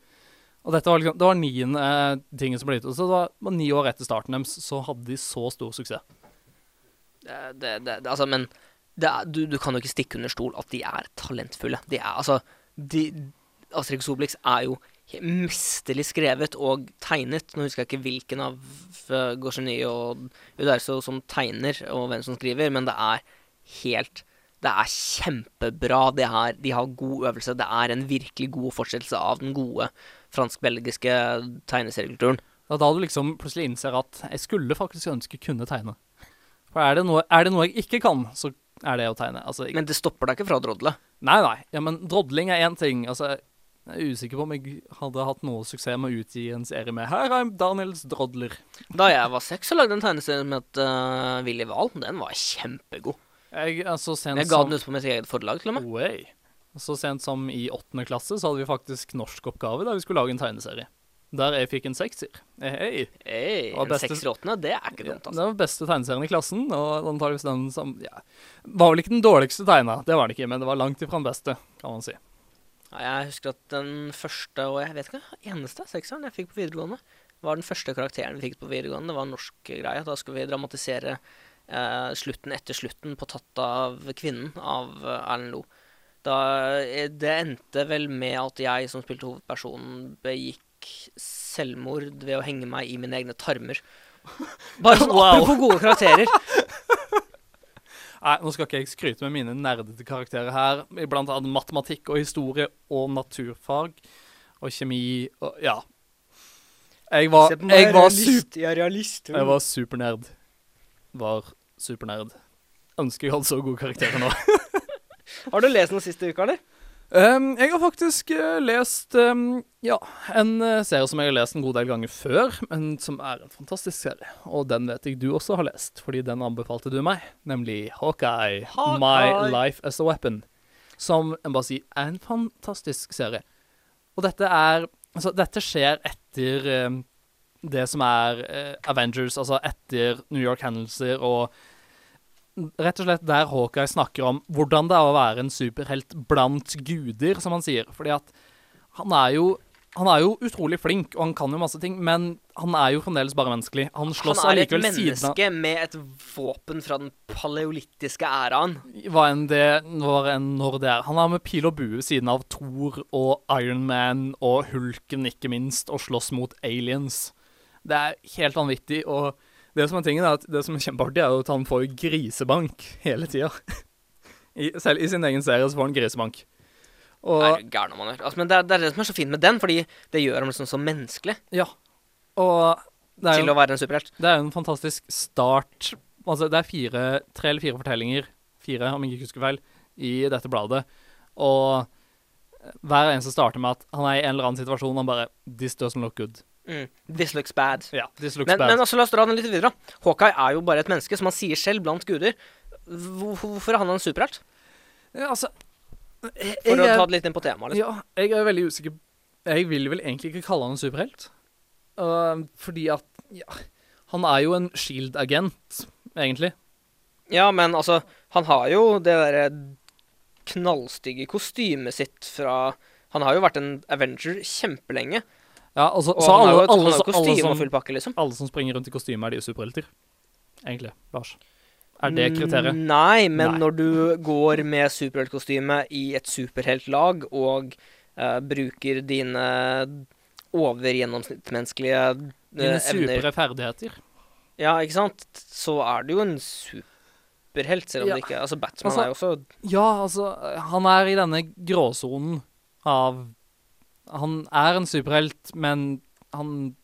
S3: Og dette var liksom, det var niende eh, tingen som ble gitt ut. Så det var, var ni år etter starten deres, så hadde de så stor suksess.
S2: Det, det, altså, men er, du, du kan jo ikke stikke under stol at de er talentfulle. De er altså de, Asterix Obelix er jo mesterlig skrevet og tegnet. Nå husker jeg ikke hvilken av uh, Gaucheny og Uderso som tegner, og hvem som skriver, men det er helt Det er kjempebra. Det er, de har god øvelse. Det er en virkelig god fortsettelse av den gode fransk-belgiske tegneseriekulturen.
S3: Er da du liksom plutselig innser at jeg skulle faktisk ønske kunne tegne. For er det, noe, er det noe jeg ikke kan, så er det å tegne. Altså, jeg,
S2: Men det stopper deg ikke fra å drodle.
S3: nei, nei. Ja, men drodling er én ting. Altså, jeg er usikker på om jeg hadde hatt noe suksess med å utgi en serie med Her er Daniels drodler.
S2: Da jeg var seks, så lagde jeg en tegneserie som het uh, Willy Wahl. Den var kjempegod.
S3: Jeg, altså, sent
S2: Jeg ga den ut på mitt eget forlag, til og med.
S3: Way. Så sent som i åttende klasse så hadde vi faktisk norskoppgave der vi skulle lage en tegneserie. Der jeg fikk en sekser. Hei.
S2: Hey, en
S3: beste-
S2: sekser åttende, det er ikke dumt. altså.
S3: det var beste tegneserien i klassen, og antakeligvis den som ja, Var vel ikke den dårligste tegna, det var det ikke, men det var langt ifra den beste, kan man si.
S2: Ja, jeg husker at den første, og jeg vet ikke, eneste sekseren jeg fikk på videregående, var den første karakteren vi fikk på videregående. Det var en norsk greie. Da skulle vi dramatisere eh, slutten etter slutten på Tatt av kvinnen av eh, Erlend Loe. Eh, det endte vel med at jeg som spilte hovedpersonen, begikk selvmord ved å henge meg i mine egne tarmer. Bare sånn
S3: Wow.
S2: apropos gode karakterer.
S3: Nei, nå skal ikke jeg skryte med mine nerdete karakterer her, Iblant blant annet matematikk og historie og naturfag og kjemi og ja. Jeg var, jeg var,
S2: realist. Jeg realist.
S3: jeg var supernerd. Var supernerd. Ønsker jeg hadde så gode karakterer nå.
S2: Har du lest noe siste uka, eller?
S3: Um, jeg har faktisk uh, lest um, ja, en uh, serie som jeg har lest en god del ganger før, men som er en fantastisk serie. Og den vet jeg du også har lest, fordi den anbefalte du meg, nemlig Hawkeye,
S2: Hawkeye.
S3: My Life As A Weapon. Som jeg bare si er en fantastisk serie. Og dette er Altså, dette skjer etter uh, det som er eh, Avengers, altså etter New York-hendelser og rett og slett der Hawkeye snakker om hvordan det er å være en superhelt blant guder, som han sier. Fordi at han er jo han er jo utrolig flink, og han kan jo masse ting, men han er jo fremdeles bare menneskelig. Han slåss
S2: Han er et
S3: allikevel
S2: menneske med et våpen fra den paleolittiske æraen.
S3: Hva enn det når, enn når det er. Han er med pil og bue siden av Thor og Iron Man og Hulken, ikke minst, og slåss mot aliens. Det er helt vanvittig, og det som er tingen er at det som er kjempeartig, er at han får jo grisebank hele tida. Selv i sin egen serie så får han grisebank. Og
S2: Er gæren om gjør. Altså, men det er, det er det som er så fint med den, fordi det gjør ham liksom så menneskelig
S3: ja. Og det er
S2: til
S3: jo
S2: å være en superhelt.
S3: Det er jo en fantastisk start. Altså, det er fire, tre eller fire fortellinger, fire om jeg ikke husker feil, i dette bladet. Og hver eneste starter med at han er i en eller annen situasjon, han bare This doesn't look good.
S2: Mm. This looks bad.
S3: Ja, this looks
S2: Men,
S3: bad.
S2: men altså, la oss dra den litt videre. Hawkeye er jo bare et menneske, som han sier selv, blant guder. Hvorfor er han en superhelt?
S3: ja, altså jeg,
S2: For å ta det litt inn på temaet. Liksom.
S3: Ja, jeg er veldig usikker Jeg vil vel egentlig ikke kalle han en superhelt. Uh, fordi at ja, Han er jo en Shield-agent, egentlig.
S2: Ja, men altså, han har jo det derre knallstygge kostymet sitt fra Han har jo vært en Avenger kjempelenge.
S3: Ja, altså,
S2: Og
S3: så
S2: han
S3: alle, alle,
S2: har jo
S3: alle,
S2: kostyme
S3: som,
S2: og full pakke, liksom.
S3: alle som springer rundt i kostyme, er de superhelter. Egentlig, Lars. Er det kriteriet?
S2: Mm, Nei, men
S3: Nei.
S2: når du går med superheltkostyme i et superheltlag og uh, bruker dine overgjennomsnittsmenneskelige eh,
S3: Dine
S2: evner
S3: supre ferdigheter.
S2: Ja, ikke sant? Så er du jo en superhelt, selv om
S3: Ja.
S2: det ikke Altså, Batman
S3: Altså-
S2: er jo også
S3: Ja, altså, han er i denne gråsonen av Han er en superhelt, men han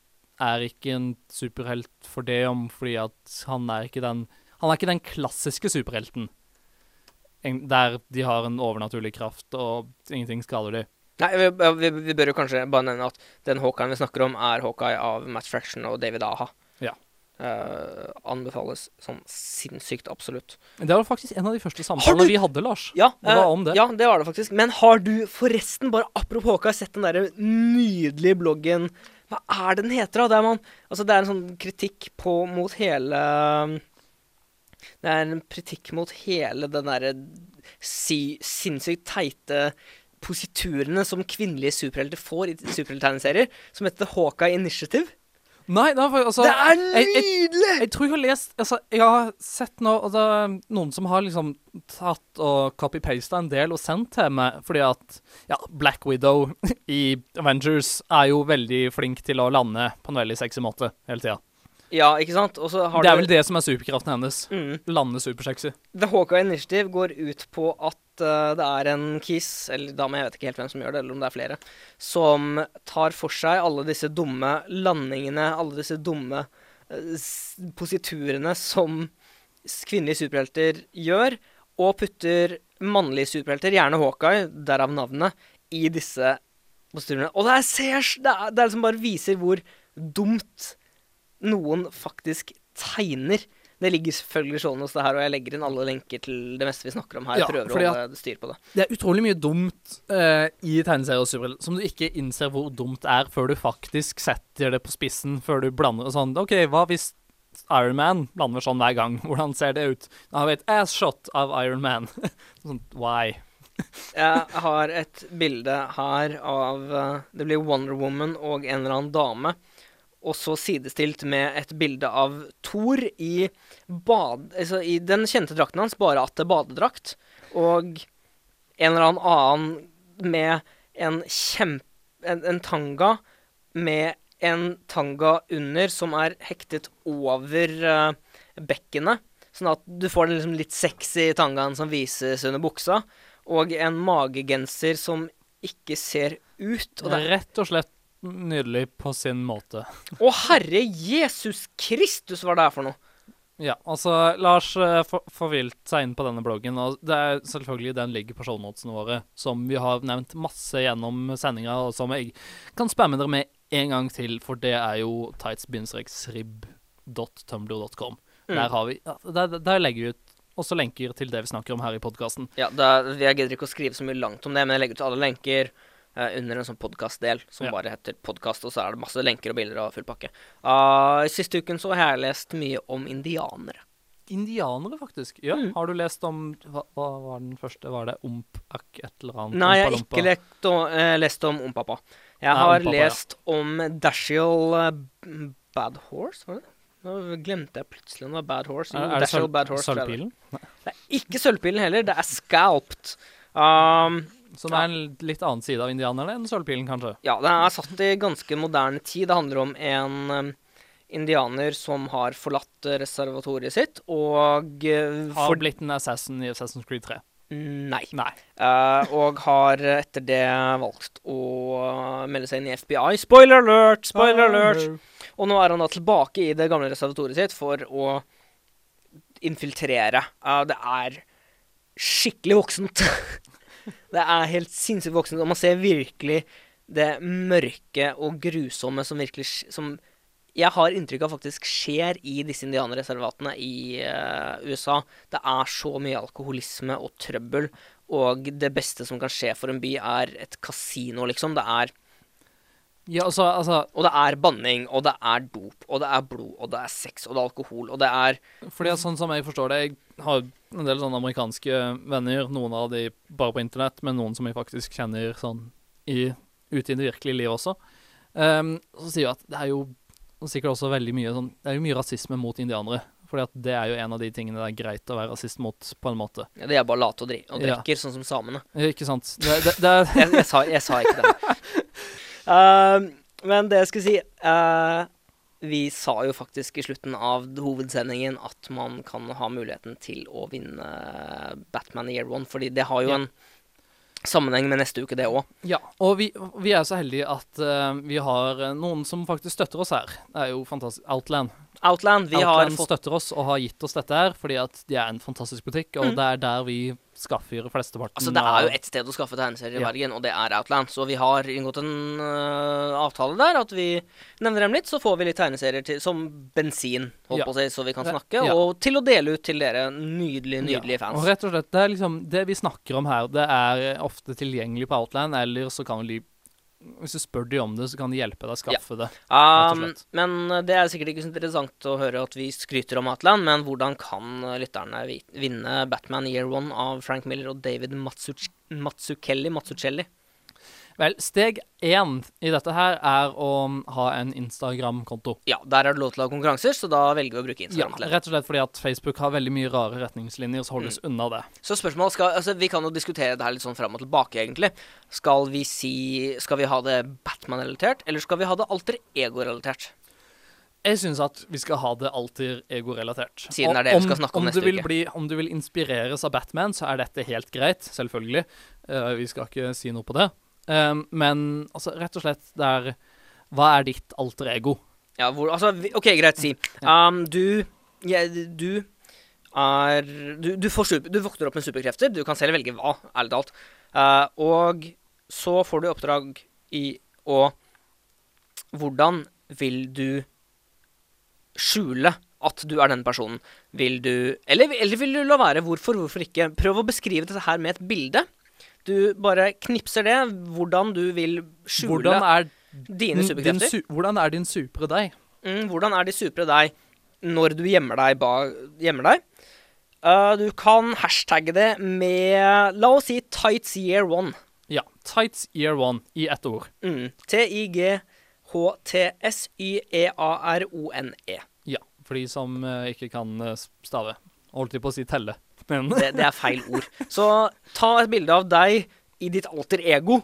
S3: er ikke en superhelt for det om fordi at han er ikke den Han er ikke den klassiske superhelten. En- Der de har en overnaturlig kraft, og ingenting skader de.
S2: Nei, vi, vi, vi bør jo kanskje bare nevne at den Hawkeye vi snakker om, er Hawkeye av Matt Fraction og David Aha. Eh, anbefales sånn sinnssykt absolutt.
S3: Det var faktisk en av de første samtalene vi hadde, Lars.
S2: Ja,
S3: Det om det.
S2: Ja, det var det faktisk. Men har du forresten, bare apropos Håka, sett den derre nydelige bloggen Hva er det den heter, da? Man, altså, det er en sånn kritikk på mot hele Det er en kritikk mot hele den derre si, sinnssykt teite positurene som kvinnelige superhelter får i superhelttegneserier, som heter The Hawkeye Initiative.
S3: Nei, for- altså,
S2: Det er
S3: jeg- jeg- Jeg, tror jeg har lest Altså, jeg har sett det er noen som har liksom tatt og copy-pasta en del og sendt til meg, fordi at ja, Black Widow i Avengers er jo veldig flink til å lande på en veldig sexy måte hele tida.
S2: Ja, ikke sant? Og så har
S3: Det er
S2: du
S3: vel det som er superkraften hennes.
S2: Mm.
S3: Lande supersexy.
S2: The Hawkeye Initiative går ut på at uh, det er en kiss, eller dame, jeg vet ikke helt hvem som gjør det, eller om det er flere, som tar for seg alle disse dumme landingene, alle disse dumme uh, positurene som kvinnelige superhelter gjør, og putter mannlige superhelter, gjerne Hawkeye, derav navnet, i disse positurene. Og det er, det er, det er liksom bare viser hvor dumt noen faktisk tegner. Det ligger selvfølgelig sånn hos det her, og jeg legger inn alle lenker til det meste vi snakker om her.
S3: Ja,
S2: prøver å holde styr på det.
S3: Det er utrolig mye dumt uh, i tegneserier og som du ikke innser hvor dumt er, før du faktisk setter det på spissen, før du blander og sånn OK, hva hvis Iron Man blander sånn hver gang? Hvordan ser det ut? Da har vi et ass-shot av Iron Man. sånn, why?
S2: Jeg har et bilde her av uh, Det blir Wonder Woman og en eller annen dame. Og så sidestilt med et bilde av Thor i, bad, altså i den kjente drakten hans, bare at det er badedrakt. Og en eller annen med en kjempe... En, en tanga med en tanga under som er hektet over uh, bekkenet. Sånn at du får den liksom litt sexy tangaen som vises under buksa. Og en magegenser som ikke ser ut. Og det er
S3: Rett og slett nydelig på sin måte.
S2: Å, herre Jesus Kristus, hva er det her for noe?
S3: Ja, altså Lars uh, forvilt seg inn på denne bloggen, og det er selvfølgelig den ligger på shownotene våre, som vi har nevnt masse gjennom sendinga, og som jeg kan spamme dere med en gang til, for det er jo tights-rib.tumblr.com.
S2: Mm.
S3: Der har vi ja, der, der legger vi ut også lenker til det vi snakker om her i podkasten.
S2: Ja, er, Jeg gidder ikke å skrive så mye langt om det, men jeg legger ut alle lenker eh, under en sånn podkastdel som
S3: Ja.
S2: bare heter podkast, og så er det masse lenker og bilder og full pakke. Uh, siste uken så har jeg lest mye om indianere.
S3: Indianere, faktisk. Ja,
S2: Mm.
S3: Har du lest om Hva, hva var den første? Var det Ompak et eller annet?
S2: Nei, jeg har ikke lekt og, uh, lest om Ompappa. Jeg
S3: Nei,
S2: har
S3: Ompapa, ja.
S2: lest om Dashiell uh, Bad Horse, var det? Nå glemte jeg plutselig om det var Bad Horse. Jo,
S3: Er, det
S2: Dashiell Bad Horse, tror det
S3: Sølvpilen?
S2: Det er ikke Sølvpilen heller, det er Scalped. Um,
S3: Som er en litt annen side av indianerne enn Sølvpilen, kanskje?
S2: Ja, det er satt i ganske moderne tid. Det handler om en um, indianer som har forlatt eh, reservatoriet sitt, og eh,
S3: Har blitt en assassin i Assassin's Creed 3.
S2: Nei.
S3: Nei.
S2: Uh, og har etter det valgt å melde seg inn i FBI. Spoiler alert! Spoiler alert! Og nå er han da tilbake i det gamle reservatoriet sitt for å infiltrere. Uh, det er skikkelig voksent. det er helt sinnssykt voksent, og man ser virkelig det mørke og grusomme som virkelig som jeg har inntrykk av faktisk skjer i disse indianerreservatene i uh, USA. Det er så mye alkoholisme og trøbbel, og det beste som kan skje for en by, er et kasino, liksom. Det er
S3: Ja, altså, altså
S2: Og det er banning, og det er dop, og det er blod, og det er sex, og det er alkohol, og det er
S3: Fordi sånn som jeg forstår det, jeg har en del sånne amerikanske venner, noen av de bare på internett, men noen som jeg faktisk kjenner sånn i, ute i det virkelige livet også. Um, så sier jeg at det er jo sikkert også veldig mye sånn Det er jo mye rasisme mot indianere. Fordi at det er jo en av de tingene det er greit å være rasist mot, på en måte.
S2: ja, De er bare late og, dri og
S3: Ja.
S2: drikker, sånn som samene.
S3: Eh, Ikke sant? Det, det, det er
S2: jeg, jeg, sa, jeg sa ikke det. Eh, men det jeg skulle si uh, Vi sa jo faktisk i slutten av hovedsendingen at man kan ha muligheten til å vinne Batman Year One, fordi det har jo
S3: Ja.
S2: en sammenheng med neste uke, det òg.
S3: Ja, og vi, vi er så heldige at uh, vi har noen som faktisk støtter oss her. Det er jo fantastisk. Outland.
S2: Outland, vi har fått
S3: støtter oss og har gitt oss dette her fordi at de er en fantastisk butikk, og
S2: Mm.
S3: det er der vi skaffer flesteparten
S2: Altså, det er jo ett sted å skaffe tegneserier i
S3: Ja.
S2: Bergen, og det er Outland. Så vi har inngått en uh, avtale der, at vi nevner dem litt, så får vi litt tegneserier til, som bensin, holdt
S3: Ja.
S2: på å si, så vi kan snakke,
S3: Ja.
S2: og til å dele ut til dere nydelige, nydelige fans.
S3: Og rett og slett, det er liksom Det vi snakker om her, det er ofte tilgjengelig på Outland, eller så kan de Hvis du spør de om det, så kan de hjelpe deg å skaffe det.
S2: Um, men øh, det er sikkert ikke så interessant å høre at vi skryter om Atland, men hvordan kan øh, lytterne vinne Batman Year One av Frank Miller og David Matsuch Matsukelli? Matsucelli?
S3: Vel, steg én i dette her er å ha en Instagram-konto.
S2: Ja, der er det lov til å ha konkurranser, så da velger vi å bruke Instagram. Ja,
S3: rett og slett fordi at Facebook har veldig mye rare retningslinjer, så holdes
S2: Mm.
S3: unna det.
S2: Så spørsmålet skal Altså, vi kan jo diskutere det her litt sånn fram og tilbake, egentlig. Skal vi si Skal vi ha det Batman-relatert, eller skal vi ha det alter ego-relatert?
S3: Jeg syns at vi skal ha det alltid ego-relatert.
S2: Siden det er det vi skal snakke om
S3: om
S2: neste uke.
S3: Bli, om du vil inspireres av Batman, så er dette helt greit, selvfølgelig. Uh, vi skal ikke si noe på det. Um, men altså, rett og slett, det er Hva er ditt alter ego?
S2: Ja, hvor Altså, OK, greit, si. Um, du ja, Du er du, du, får super, du våkner opp med superkrefter. Du kan selv velge hva, ærlig talt. Uh, og så får du oppdrag i å Hvordan vil du skjule at du er den personen? Vil du Eller, eller vil du la være? Hvorfor? Hvorfor ikke? Prøv å beskrive dette her med et bilde. Du bare knipser det. Hvordan du vil skjule
S3: Hvordan er
S2: dine
S3: din
S2: superkrefter.
S3: su hvordan er din supre deg?
S2: Mm, hvordan er de supre deg når du gjemmer deg Gjemmer deg? Uh, du kan hashtagge det med La oss si tights year one.
S3: Ja. Tights year one i ett ord.
S2: Mm. T-i-g-h-t-s-y-e-a-r-o-n-e.
S3: Ja. For de som uh, ikke kan eh, stave. Holdt de på å si telle. Men
S2: Det, det er feil ord. Så ta et bilde av deg i ditt alter ego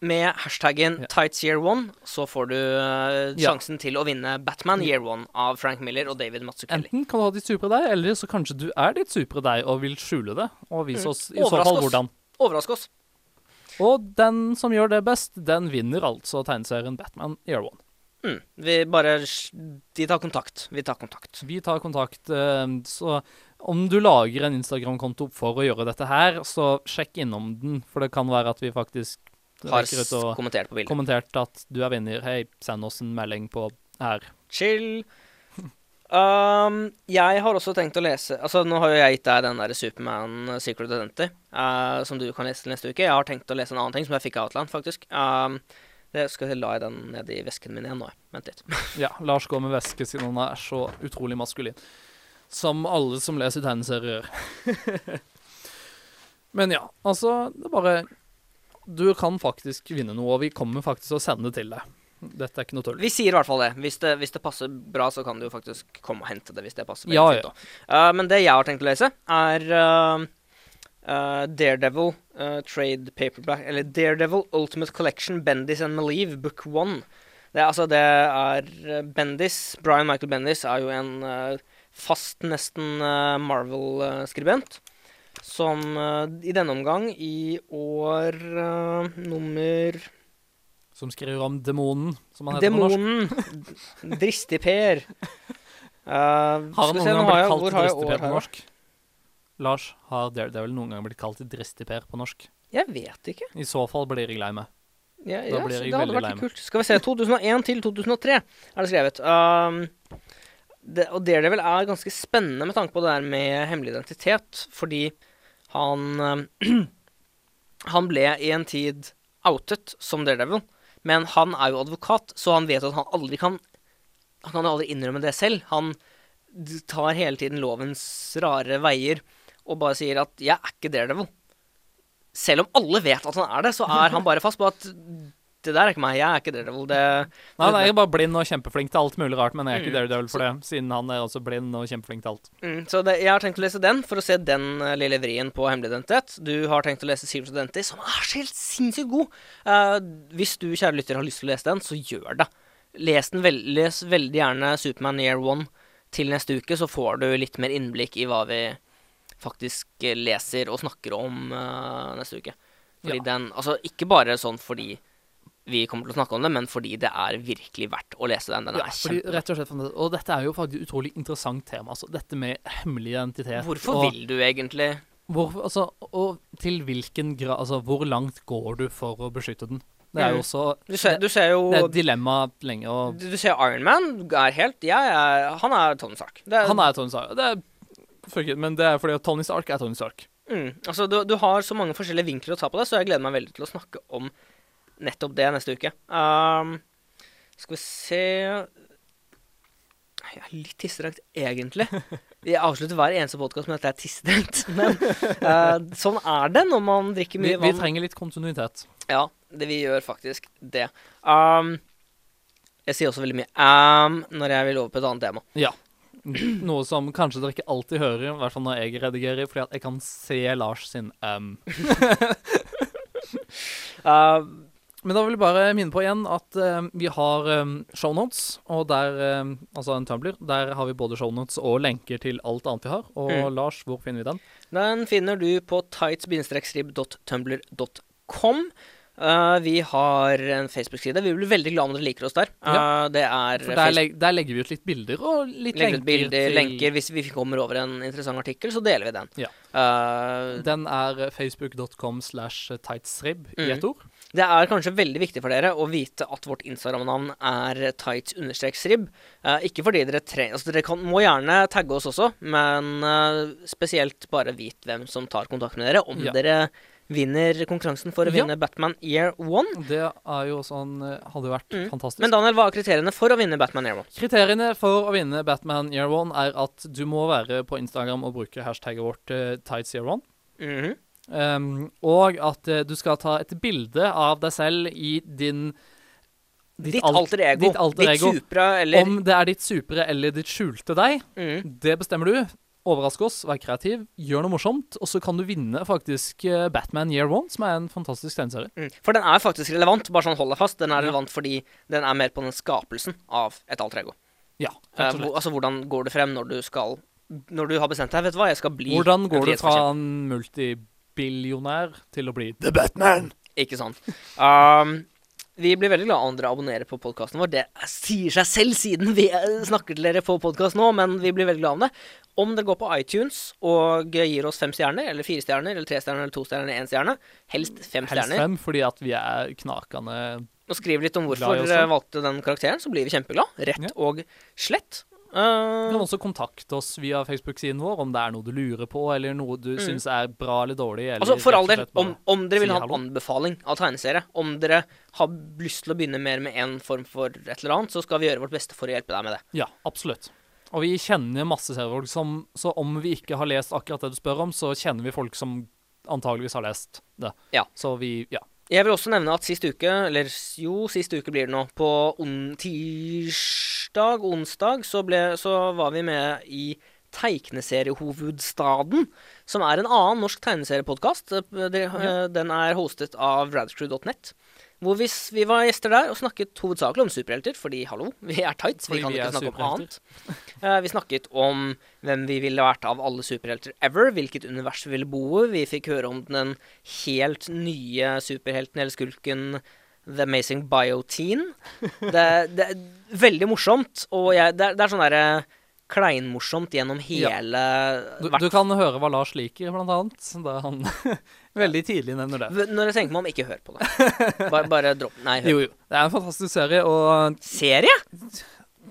S2: med hashtaggen tights year one, så får du
S3: Ja.
S2: sjansen til å vinne Batman year one av Frank Miller og David Mazzucchelli.
S3: Enten kan du ha ditt supre deg, eller så kanskje du er ditt supre deg og vil skjule det. Og vise
S2: Mm.
S3: oss i så fall hvordan.
S2: Overrask oss.
S3: Og den som gjør det best, den vinner altså tegneserien Batman Year One.
S2: Mm. Vi bare De tar kontakt. Vi tar kontakt.
S3: Vi tar kontakt, eh, så om du lager en Instagram-konto for å gjøre dette her, så sjekk innom den, for det kan være at vi faktisk
S2: Har kommentert
S3: kommentert at du er vinner. Hei, send oss en melding på her.
S2: Chill. Um, jeg har også tenkt å lese Altså Nå har jo jeg gitt deg den der Superman uh, Secret Identity, uh, som du kan lese neste uke. Jeg har tenkt å lese en annen ting som jeg fikk av Outland, faktisk. Um, det skal jeg la jeg den nedi i vesken min igjen nå. Vent litt.
S3: Ja, Lars går med veske siden han er så utrolig maskulin. Som alle som leser tegneserier gjør. Men ja, altså Det er bare Du kan faktisk vinne noe, og vi kommer faktisk til å sende det til deg. Dette er ikke noe tull.
S2: Vi sier i hvert fall det. Hvis, det. hvis det passer bra, så kan du faktisk komme og hente det. hvis det passer
S3: Ja,
S2: fint
S3: ja.
S2: Uh, men det jeg har tenkt å lese, er uh, uh, Daredevil Trade Paperback Eller Daredevil Ultimate Collection Bendis and Malieve Book One. Det, altså, det er Bendis Brian Michael Bendis er jo en fast, nesten uh, Marvel-skribent. Som uh, i denne omgang, i år uh, nummer
S3: Som skriver om demonen, som han heter på norsk.
S2: Demonen. Dristig-Per. Uh,
S3: Har han noen gang blitt kalt
S2: år
S3: Dristig-Per på norsk? Lars, har Daredevil noen gang blitt kalt Dristig-Per på norsk?
S2: Jeg vet ikke.
S3: I så fall blir jeg lei meg.
S2: Ja,
S3: Da
S2: ja, det hadde vært litt kult. Skal vi se. 2001 til 2003 er det skrevet. Um, det, og Daredevil er ganske spennende med tanke på det der med hemmelig identitet, fordi han um, Han ble i en tid outet som Daredevil, men han er jo advokat, så han vet at han aldri kan Han kan aldri innrømme det selv. Han tar hele tiden lovens rare veier og bare sier at 'jeg er ikke Daredevil'. Selv om alle vet at han er det, så er han bare fast på at det der er ikke meg, jeg er ikke Daredevil. Det,
S3: Nei, nei, jeg er bare blind og kjempeflink til alt mulig rart, men jeg er ikke
S2: Mm.
S3: Daredevil for det, siden han er også blind og kjempeflink til alt.
S2: Mm, så det, jeg har tenkt å lese den for å se den uh, lille vrien på hemmelig identitet. Du har tenkt å lese Secret Identity, som er så helt sinnssykt god. Uh, hvis du, kjære lytter, har lyst til å lese den, så gjør det. Les den veld, les veldig gjerne Superman Year One til neste uke, så får du litt mer innblikk i hva vi faktisk eh, leser og snakker om uh, neste uke. Fordi
S3: Ja.
S2: den Altså, ikke bare sånn fordi vi kommer til å snakke om det, men fordi det er virkelig verdt å lese den. Den
S3: Ja, fordi, rett og slett, og dette er jo faktisk et utrolig interessant tema, altså dette med hemmelig identitet.
S2: Hvorfor
S3: og,
S2: vil du egentlig
S3: Hvor, altså, og til hvilken grad Altså, hvor langt går du for å beskytte den? Det er jo
S2: Mm.
S3: også
S2: Du ser, du ser jo
S3: Det er et dilemma lenge, og
S2: Du, ser Iron Man er helt jeg er, Han er Tony Stark. Det er,
S3: Han er Tony Stark. Det er fuck it, men det er fordi Tony Stark er Tony Stark.
S2: mm, altså, du, du har så mange forskjellige vinkler å ta på det, så jeg gleder meg veldig til å snakke om nettopp det neste uke. Um, skal vi se Jeg er litt tissedrengt, egentlig. Jeg avslutter hver eneste podkast med at jeg er tissedrengt. Men uh, sånn er det når man drikker
S3: Vi,
S2: mye
S3: vi
S2: vann.
S3: trenger litt kontinuitet.
S2: Ja, det vi gjør faktisk det. Um, jeg sier også veldig mye um når jeg vil over på et annet tema.
S3: Ja. Noe som kanskje dere ikke alltid hører, i hvert fall når jeg redigerer, fordi at jeg kan se Lars sin um.
S2: Uh,
S3: Men da vil jeg bare minne på igjen at um, vi har um, shownotes, og der um, Altså en Tumblr. Der har vi både shownotes og lenker til alt annet vi har. Og
S2: Mm.
S3: Lars, hvor finner vi den?
S2: Den finner du på tights-rib.tumblr.com. Uh, vi har en Facebook-side. Vi blir veldig glad om dere liker oss der. Uh,
S3: Ja.
S2: Det er
S3: der, leg der legger vi ut litt bilder og litt
S2: Legger
S3: lenker.
S2: bilder,
S3: til-
S2: lenker. Hvis vi kommer over en interessant artikkel, så deler vi den.
S3: Ja.
S2: Uh,
S3: Den er facebook.com slash tightsrib i
S2: Mm.
S3: ett ord.
S2: Det er kanskje veldig viktig for dere å vite at vårt Instagram-navn er tights-rib. Eh, ikke fordi dere trenger Altså, dere kan, må gjerne tagge oss også, men eh, spesielt bare vit hvem som tar kontakt med dere, om
S3: Ja.
S2: dere vinner konkurransen for å
S3: Ja.
S2: vinne Batman Year One.
S3: Det er jo sånn eh, Hadde jo vært
S2: Mm.
S3: fantastisk.
S2: Men Daniel, hva er kriteriene for å vinne Batman Year One?
S3: Kriteriene for å vinne Batman Year One er at du må være på Instagram og bruke hashtagget vårt uh, tightsyear1.
S2: Mhm.
S3: Um, og at uh, du skal ta et bilde av deg selv i din
S2: Ditt
S3: alt-
S2: alter ego.
S3: Ditt, alter
S2: Ditt
S3: ego.
S2: supra eller
S3: Om det er ditt supre eller ditt skjulte deg,
S2: mm.
S3: det bestemmer du. Overrask oss, vær kreativ, gjør noe morsomt, og så kan du vinne faktisk eh, Batman Year One, som er en fantastisk tegneserie.
S2: Mm. For den er faktisk relevant. Bare sånn hold deg fast. Den er relevant fordi den er mer på den skapelsen av et alter ego.
S3: Ja, slett.
S2: altså hvordan går det frem når du skal Når du har bestemt deg, vet du hva, jeg skal bli
S3: Hvordan går du fra
S2: en
S3: en multibillionær til å bli
S6: The Batman!
S2: Ikke sant. Um, vi blir veldig glad om dere abonnerer på podkasten vår. Det sier seg selv siden vi eh, snakker til dere på podkast nå, men vi blir veldig glad om det. Om dere går på iTunes og gir oss fem stjerner, eller fire stjerner, eller tre stjerner, eller to stjerner, eller én stjerne, helst fem
S3: helst
S2: stjerner,
S3: fem, fordi at vi er knakende
S2: og skriver litt om hvorfor dere valgte den karakteren, så blir vi kjempeglad. Rett
S3: Ja.
S2: og slett.
S3: Du
S2: Uh,
S3: kan også kontakte oss via Facebook-siden vår om det er noe du lurer på, eller noe du
S2: Mm.
S3: syns er bra eller dårlig. Eller
S2: Altså, for all del, om, om dere vil ha en anbefaling av tegneserie, om dere har lyst til å begynne mer med en form for et eller annet, så skal vi gjøre vårt beste for å hjelpe deg med det.
S3: Ja, absolutt. Og vi kjenner masse seriefolk som Så om vi ikke har lest akkurat det du spør om, så kjenner vi folk som antageligvis har lest det.
S2: Ja.
S3: Så vi Ja.
S2: Jeg vil også nevne at sist uke, eller jo, sist uke blir det nå, på on tirsdag, onsdag, så, ble, så var vi med i Tegneseriehovedstaden, som er en annen norsk tegneseriepodkast. Den er hostet av radcrew.net. Hvor vi, vi var gjester der og snakket hovedsakelig om superhelter, fordi hallo, vi er tights, vi kan
S3: vi
S2: ikke snakke om annet. Uh, vi snakket om hvem vi ville vært av alle superhelter ever, hvilket univers vi ville bo i. Vi fikk høre om den helt nye superhelten eller skulken The Amazing Bioteen. Det, det er veldig morsomt, og jeg, det, er, det er sånn derre kleinmorsomt gjennom
S3: Ja.
S2: hele
S3: Du, du kan høre hva Lars liker, blant annet. Da han veldig tidlig nevner det.
S2: Når jeg tenker meg om, ikke hør på det. Bare, bare dropp Nei, hør.
S3: Jo, jo. Det er en fantastisk serie, og
S2: Serie?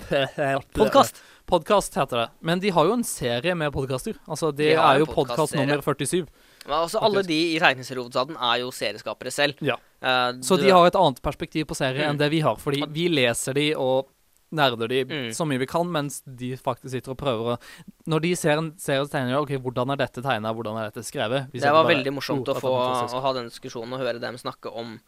S2: Podkast.
S3: Podkast heter det. Men de har jo en serie med podkaster. Altså, det
S2: De
S3: er jo podkast nummer 47.
S2: Men altså, alle de i Tegneseriehovedstaden er jo serieskapere selv.
S3: Ja.
S2: Uh,
S3: Så de har et annet perspektiv på serie
S2: Mm.
S3: enn det vi har. Fordi vi leser de og nerder de
S2: Mm.
S3: så mye vi kan, mens de faktisk sitter og prøver å Når de ser en serie, så tegner OK, hvordan er dette tegna, hvordan er dette skrevet?
S2: Det var
S3: bare,
S2: veldig morsomt
S3: «Oh,
S2: å få å ha den diskusjonen og høre dem snakke om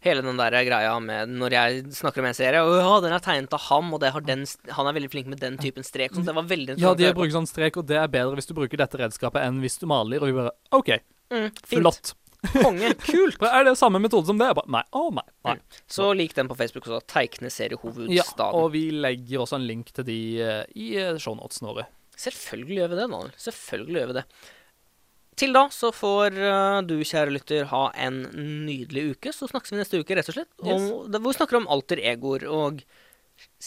S2: hele den der greia med når jeg snakker om en serie Og ja, den er tegnet av ham, og det har den, han er veldig flink med den typen strek. Sånn, det var veldig
S3: Ja, de bruker sånn strek, og det er bedre hvis du bruker dette redskapet enn hvis du maler. Og vi bare OK,
S2: Mm,
S3: flott.
S2: Konge. Kult.
S3: Er det samme metode som det? Bare, nei. Å, nei. nei.
S2: Så lik den på Facebook også.
S3: Ja, og vi legger også en link til de eh, i eh, shownotene våre.
S2: Selvfølgelig gjør vi det, Daniel. Selvfølgelig gjør vi det. Til da så får eh, du, kjære lytter, ha en nydelig uke. Så snakkes vi neste uke, rett og slett.
S3: Yes.
S2: Og, hvor vi snakker om alter egoer og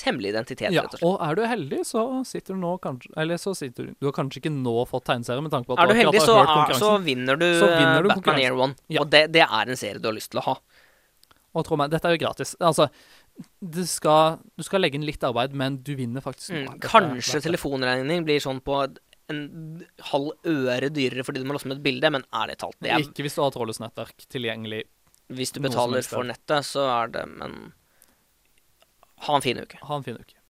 S2: hemmelig identitet,
S3: Ja,
S2: rett og slett.
S3: og er du heldig, så sitter du nå kanskje Eller så sitter du Du har kanskje ikke nå fått tegneserie med tanke på at
S2: Er du
S3: akkurat
S2: heldig, så, er, så vinner du,
S3: Så vinner du
S2: Batman. Year One.
S3: Ja.
S2: Og det, det er en serie du har lyst til å ha.
S3: Og tro meg, dette er jo gratis. Altså, det skal, du skal legge inn litt arbeid, men du vinner faktisk.
S2: Mm.
S3: Er
S2: kanskje telefonregning blir sånn på en halv øre dyrere fordi du må laste med et bilde, men ærlig talt, det er,
S3: Ikke hvis du har Trådløst nettverk tilgjengelig.
S2: hvis du betaler for nettet, så er det Men ha en fin uke.
S3: Ha en fin uke.